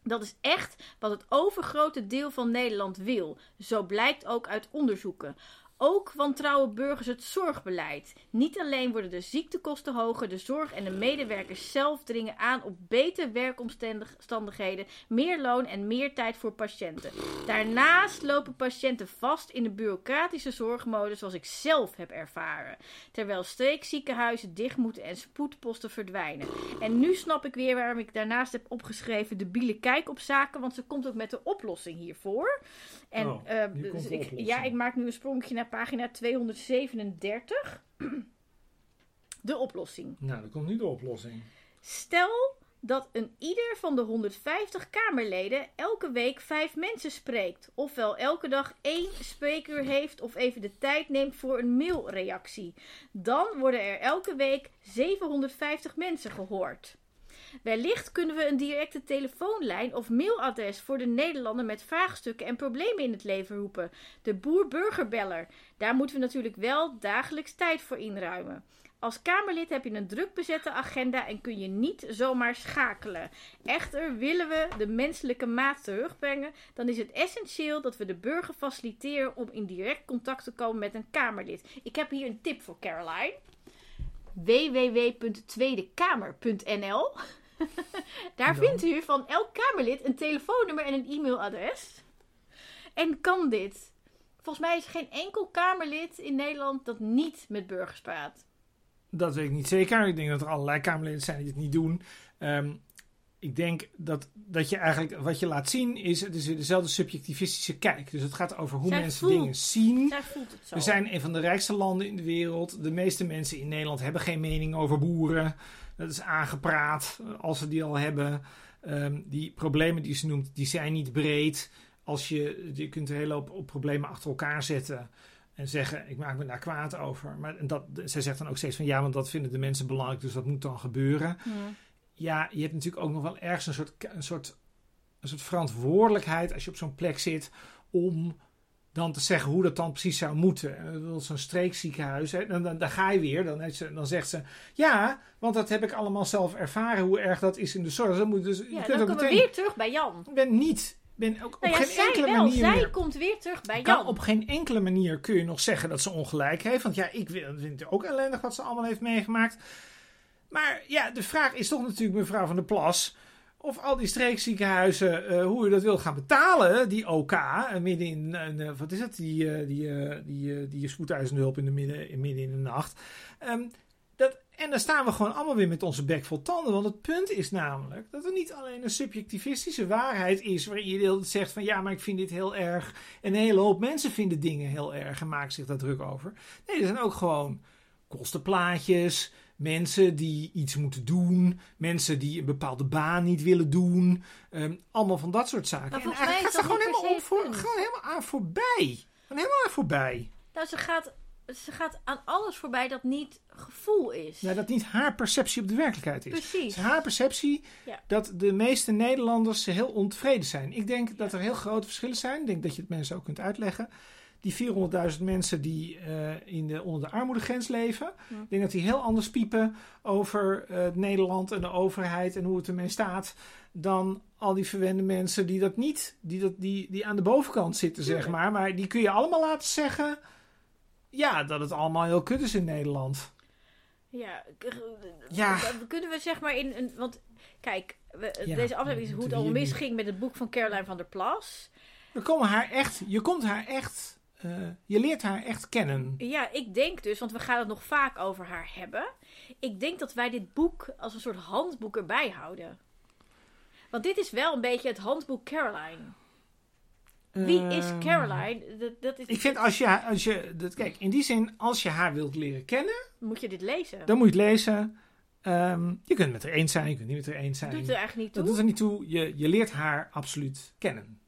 Dat is echt wat het overgrote deel van Nederland wil. Zo blijkt ook uit onderzoeken. Ook wantrouwen burgers het zorgbeleid. Niet alleen worden de ziektekosten hoger, de zorg en de medewerkers zelf dringen aan op betere werkomstandigheden, meer loon en meer tijd voor patiënten. Daarnaast lopen patiënten vast in de bureaucratische zorgmodus zoals ik zelf heb ervaren. Terwijl streekziekenhuizen dicht moeten en spoedposten verdwijnen. En nu snap ik weer waarom ik daarnaast heb opgeschreven de biele kijk op zaken, want ze komt ook met de oplossing hiervoor. En Oh, eh, dus ik, ja, ik maak nu een sprongetje naar pagina 237. De oplossing. Nou, dan komt nu de oplossing. Stel dat een ieder van de 150 Kamerleden elke week vijf mensen spreekt. Ofwel elke dag één spreekuur heeft of even de tijd neemt voor een mailreactie. Dan worden er elke week 750 mensen gehoord. Wellicht kunnen we een directe telefoonlijn of mailadres voor de Nederlander met vraagstukken en problemen in het leven roepen. De boer-burgerbeller. Daar moeten we natuurlijk wel dagelijks tijd voor inruimen. Als Kamerlid heb je een druk bezette agenda en kun je niet zomaar schakelen. Echter, willen we de menselijke maat terugbrengen, dan is het essentieel dat we de burger faciliteren om in direct contact te komen met een Kamerlid. Ik heb hier een tip voor Caroline www.tweedekamer.nl. Daar Dan? vindt u van elk Kamerlid een telefoonnummer en een e-mailadres. En kan dit? Volgens mij is er geen enkel Kamerlid in Nederland dat niet met burgers praat. Dat weet ik niet zeker. Ik denk dat er allerlei Kamerleden zijn die het niet doen. Ehm, ik denk dat, dat je eigenlijk wat je laat zien is, het is weer dezelfde subjectivistische kijk. Dus het gaat over hoe Zij mensen voelt- dingen zien. Zij voelt het zo. We zijn een van de rijkste landen in de wereld. De meeste mensen in Nederland hebben geen mening over boeren. Dat is aangepraat als ze die al hebben. Ehm, die problemen die ze noemt, die zijn niet breed. Als je, je kunt een hele hoop op problemen achter elkaar zetten en zeggen, ik maak me daar kwaad over. Maar en dat, zij zegt dan ook steeds van, ja, want dat vinden de mensen belangrijk, dus dat moet dan gebeuren. Hm. Ja, je hebt natuurlijk ook nog wel ergens een soort, een soort, een soort verantwoordelijkheid als je op zo'n plek zit om dan te zeggen hoe dat dan precies zou moeten. Wil Zo'n streekziekenhuis, hè, dan, dan, dan ga je weer, dan, ze, dan zegt ze, ja, want dat heb ik allemaal zelf ervaren, hoe erg dat is in de zorg. Dan moet dus, je Ja, kunt dan ook komen we weer terug bij Jan. ik ben niet, ben ook Nou op ja, geen zij enkele wel. manier Zij meer- komt weer terug bij Jan. op geen enkele manier kun je nog zeggen dat ze ongelijk heeft. Want ja, ik vind het ook ellendig wat ze allemaal heeft meegemaakt. Maar ja, de vraag is toch natuurlijk, mevrouw van der Plas. Of al die streekziekenhuizen, eh, hoe je dat wil gaan betalen, die OK, eh, midden in, eh, wat is het, die, die, die, die spoedeisende hulp in de midden, in, midden in de nacht. Ehm, dat, en dan staan we gewoon allemaal weer met onze bek vol tanden. Want het punt is namelijk dat er niet alleen een subjectivistische waarheid is. waarin je de hele tijd zegt van ja, maar ik vind dit heel erg. En een hele hoop mensen vinden dingen heel erg en maken zich daar druk over. Nee, er zijn ook gewoon kostenplaatjes. Mensen die iets moeten doen. Mensen die een bepaalde baan niet willen doen. ehm, allemaal van dat soort zaken. Maar en eigenlijk gaat ze gewoon helemaal, om voor, gewoon helemaal aan voorbij. Gewoon helemaal aan voorbij. Nou, ze gaat, ze gaat aan alles voorbij dat niet gevoel is. Ja, dat niet haar perceptie op de werkelijkheid is. Precies. is haar perceptie Ja. dat de meeste Nederlanders heel ontevreden zijn. Ik denk dat er heel grote verschillen zijn. Ik denk dat je het mensen ook kunt uitleggen. Die 400.000 mensen die eh, in de, onder de armoedegrens leven. Ja. Ik denk dat die heel anders piepen over eh, Nederland en de overheid en hoe het ermee staat. Dan al die verwende mensen die dat niet, die, dat, die, die aan de bovenkant zitten, zeg maar. Maar die kun je allemaal laten zeggen. Ja, dat het allemaal heel kut is in Nederland. Ja, k- Ja. kunnen we zeg maar in een. Want kijk, we, Ja, deze aflevering is hoe het al misging met het boek van Caroline van der Plas. We komen haar echt, je komt haar echt, eh, je leert haar echt kennen. Ja, ik denk dus, want we gaan het nog vaak over haar hebben. Ik denk dat wij dit boek als een soort handboek erbij houden. Want dit is wel een beetje het handboek Caroline. Wie is Ehm, Caroline? Dat, dat is, Ik vind als je, als je, dat, kijk, in die zin, als je haar wilt leren kennen, Moet je dit lezen? dan moet je het lezen. Ehm, je kunt het met haar eens zijn, je kunt niet met haar eens zijn. doet er eigenlijk niet toe. dat doet er niet toe. Je, je leert haar absoluut kennen.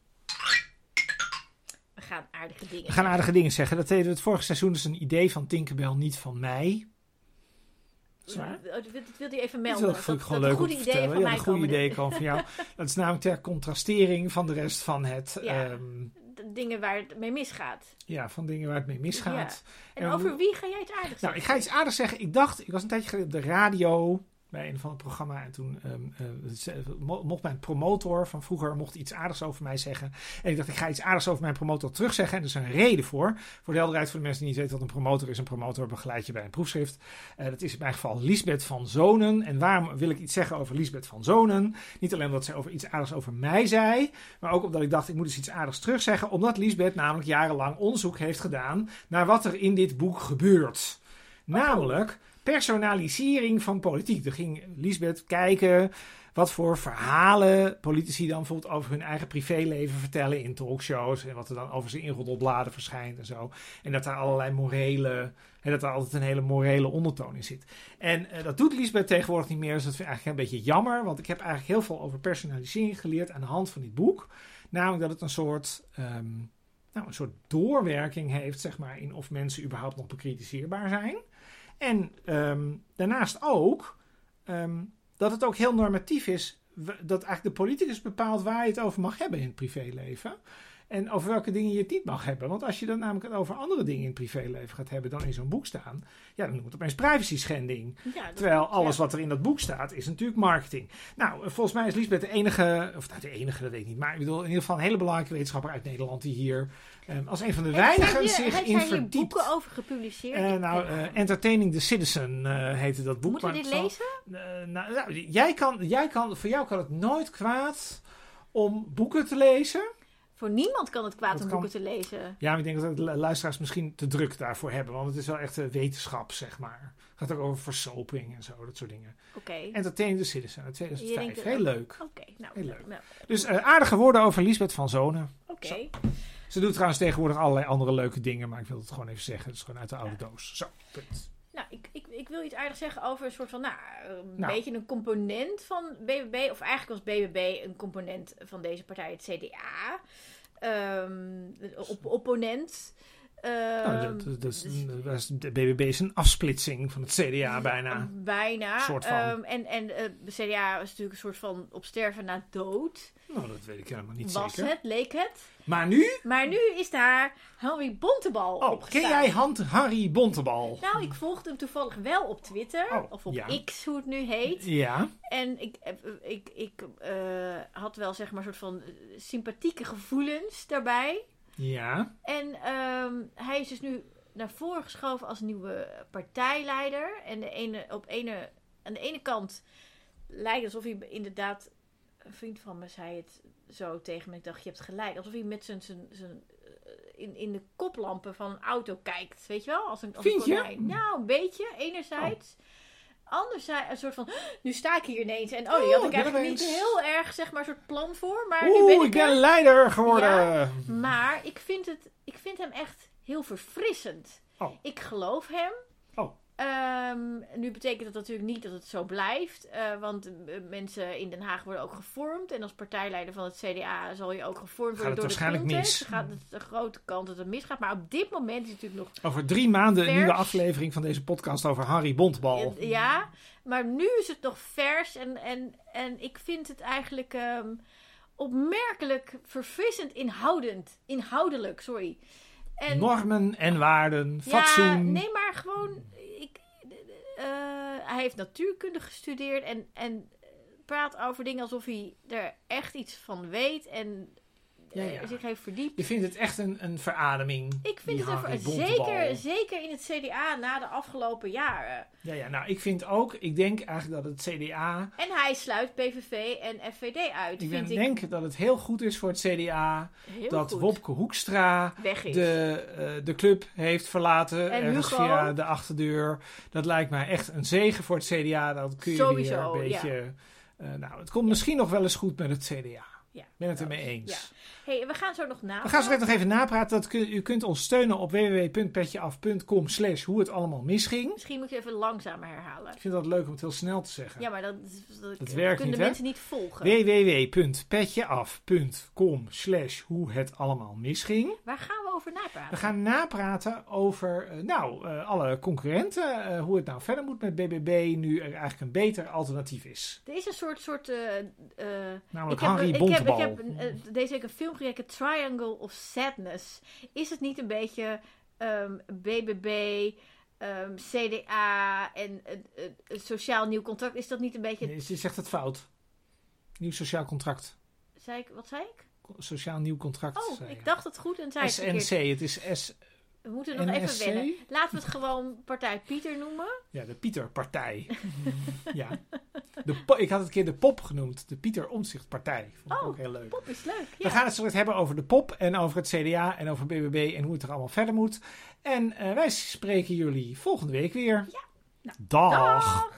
Gaan aardige dingen. We gaan aardige dingen zeggen. Dat deden we het vorige seizoen. Dat is een idee van Tinkerbell, niet van mij. Zwaar. Dat wil- dat wilde je even Dat melden. wil- vond ik gewoon dat leuk om te vertellen. van Ja, mij de goede ideeën komen van jou. Dat is namelijk ter contrastering van de rest van het... Ja. ehm, dingen waar het mee misgaat. ja, van dingen waar het mee misgaat. En En over wie ga jij het aardig Nou, zeggen? ik ga iets aardigs zeggen. Ik dacht, ik was een tijdje geleden op de radio bij een van het programma. En toen ehm, eh, mocht mijn promotor van vroeger mocht iets aardigs over mij zeggen. En ik dacht, ik ga iets aardigs over mijn promotor terugzeggen. En er is een reden voor. Voor de helderheid voor de mensen die niet weten wat een promotor is. Een promotor begeleidt je bij een proefschrift. Eh, dat is in mijn geval Lisbeth van Zonen. En waarom wil ik iets zeggen over Lisbeth van Zonen? Niet alleen omdat zij over iets aardigs over mij zei. Maar ook omdat ik dacht, ik moet eens iets aardigs terugzeggen. Omdat Lisbeth namelijk jarenlang onderzoek heeft gedaan naar wat er in dit boek gebeurt. Namelijk personalisering van politiek. Er ging Lisbeth kijken wat voor verhalen politici dan bijvoorbeeld over hun eigen privéleven vertellen in talkshows. En wat er dan over ze in roddelbladen verschijnt en zo. En dat daar allerlei morele, hè, dat daar altijd een hele morele ondertoon in zit. En eh, dat doet Lisbeth tegenwoordig niet meer. Dus dat vind ik eigenlijk een beetje jammer. Want ik heb eigenlijk heel veel over personalisering geleerd aan de hand van dit boek. Namelijk dat het een soort, ehm, nou, een soort doorwerking heeft, zeg maar, in of mensen überhaupt nog bekritiseerbaar zijn. En ehm, daarnaast ook ehm, dat het ook heel normatief is. Dat eigenlijk de politicus bepaalt waar je het over mag hebben in het privéleven. En over welke dingen je het niet mag hebben. Want als je dan namelijk het over andere dingen in het privéleven gaat hebben dan in zo'n boek staan. Ja, dan noemt het opeens privacy schending. Ja, Terwijl alles ja. wat er in dat boek staat is natuurlijk marketing. Nou, eh, volgens mij is Lisbeth de enige, of nou de enige, dat weet ik niet. Maar ik bedoel in ieder geval een hele belangrijke wetenschapper uit Nederland die hier als een van de En weinigen zich in hier verdiept. boeken over gepubliceerd? Eh, nou, eh, Entertaining the Citizen eh, heette dat boek. Moeten we dit zal- lezen? Nou, nou, jij kan, jij kan, voor jou kan het nooit kwaad om boeken te lezen. Voor niemand kan het kwaad Dat om kan- boeken te lezen. Ja, maar ik denk dat de luisteraars misschien te druk daarvoor hebben. Want het is wel echt wetenschap, zeg maar. Het gaat ook over versoping en zo, dat soort dingen. Oké. Entertaining the Citizen uit Je 2005. denkt- Heel leuk. Oké, nou. Heel leuk. nou, Dus eh, aardige woorden over Lisbeth van Zonen. Ze doet trouwens tegenwoordig allerlei andere leuke dingen. Maar ik wil het gewoon even zeggen. Het is gewoon uit de oude doos. Zo, punt. Nou, ik, ik, ik wil iets aardigs zeggen over een soort van, nou, een Nou. beetje een component van BBB. Of eigenlijk was BBB een component van deze partij, het CDA. Ehm, op, opponent. Nou, Ehm, dat, dat is, dus- is- de BBB is een afsplitsing van het CDA bijna. Bijna. Soort van. Ehm, en en eh, de CDA was natuurlijk een soort van op sterven na dood. Nou, dat weet ik helemaal niet was zeker. het, leek het. Maar nu? Maar nu is daar Henry Bontebal Oh, opgestaan. ken jij Hand Harry Bontebal? Nou, ik volgde hem toevallig wel op Twitter. Oh, of op ja. X, hoe het nu heet. Ja. En ik, ik, ik eh, had wel zeg maar een soort van eh, sympathieke gevoelens daarbij. Ja. En ehm, hij is dus nu naar voren geschoven als nieuwe partijleider. En de ene, op ene, aan de ene kant lijkt alsof hij inderdaad... Een vriend van me zei het zo tegen me. Ik dacht, je hebt gelijk. Alsof hij met zijn... zijn, zijn eh, in, in de koplampen van een auto kijkt. Weet je wel? Als een, als Vind een je? Nou, een beetje. Enerzijds. Anderzijds een soort van... Nu sta ik hier ineens. En oh, die had Oh, ik eigenlijk niet heel erg, zeg maar, een soort plan voor. Maar nu ben ik ik ben er. leider geworden. Ja. Maar ik vind, het, ik vind hem echt heel verfrissend. Oh. Ik geloof hem. Ehm, nu betekent dat natuurlijk niet dat het zo blijft. eh, want eh, mensen in Den Haag worden ook gevormd. En als partijleider van het CDA zal je ook gevormd worden door waarschijnlijk de mis. Gaat het een grote kans dat het misgaat. Maar op dit moment is het natuurlijk nog Over drie maanden een nieuwe aflevering van deze podcast over Harry Bontebal. Ja, maar nu is het nog vers en, en, en ik vind het eigenlijk ehm, opmerkelijk verfrissend inhoudend. Inhoudelijk, sorry. En, Normen en waarden, ja, fatsoen. nee, maar gewoon. Hij heeft natuurkunde gestudeerd en, en praat over dingen alsof hij er echt iets van weet. En Ja, ja. zich heeft verdiept. Je vindt het echt een, een verademing. Ik vind het er, zeker, zeker in het CDA na de afgelopen jaren. Ja, ja, nou, ik vind ook, ik denk eigenlijk dat het CDA, En hij sluit PVV en FVD uit. ik vind ben- denk dat het heel goed is voor het CDA heel dat goed. Wopke Hoekstra de, eh, de club heeft verlaten, En ergens Hugo. via de achterdeur. Dat lijkt mij echt een zegen voor het CDA. Dat kun je Sowieso, weer een beetje... eh, nou, het komt misschien nog wel eens goed met het CDA. Ja. Ik ben het ermee eens. Ja. Hey, we gaan zo nog na. We gaan zo nog even napraten. Dat kun, u kunt ons steunen op www.petjeaf.com slash hoe het allemaal misging. Misschien moet je even langzamer herhalen. Ik vind dat leuk om het heel snel te zeggen. Ja, maar dat, dat, Dat werkt kunnen de mensen niet volgen. www.petjeaf.com slash hoe het allemaal misging. Waar gaan we over napraten? We gaan napraten over eh, nou, eh, alle concurrenten. eh, hoe het nou verder moet met BBB nu er eigenlijk een beter alternatief is. Er is een soort, soort Namelijk ik heb, ik heb, ik heb deze week een film gekeken, Triangle of Sadness. Is het niet een beetje ehm, BBB, ehm, CDA en een sociaal nieuw contract? Is dat niet een beetje... Nee, je zegt het fout. Nieuw sociaal contract. Zei ik, wat zei ik? Sociaal nieuw contract. Oh, ik dacht het goed en zei het. SNC, het is S We moeten nog even wennen. Laten we het gewoon Partij Pieter noemen. Ja, de Pieterpartij. ja. De ik had het een keer de pop genoemd. De Pieter Omtzigt Partij. Vond ik Oh, ook heel leuk. Pop is leuk. We Ja. gaan het zo hebben over de pop en over het CDA en over BBB en hoe het er allemaal verder moet. En eh, wij spreken jullie volgende week weer. Ja. Nou, Dag. Dag!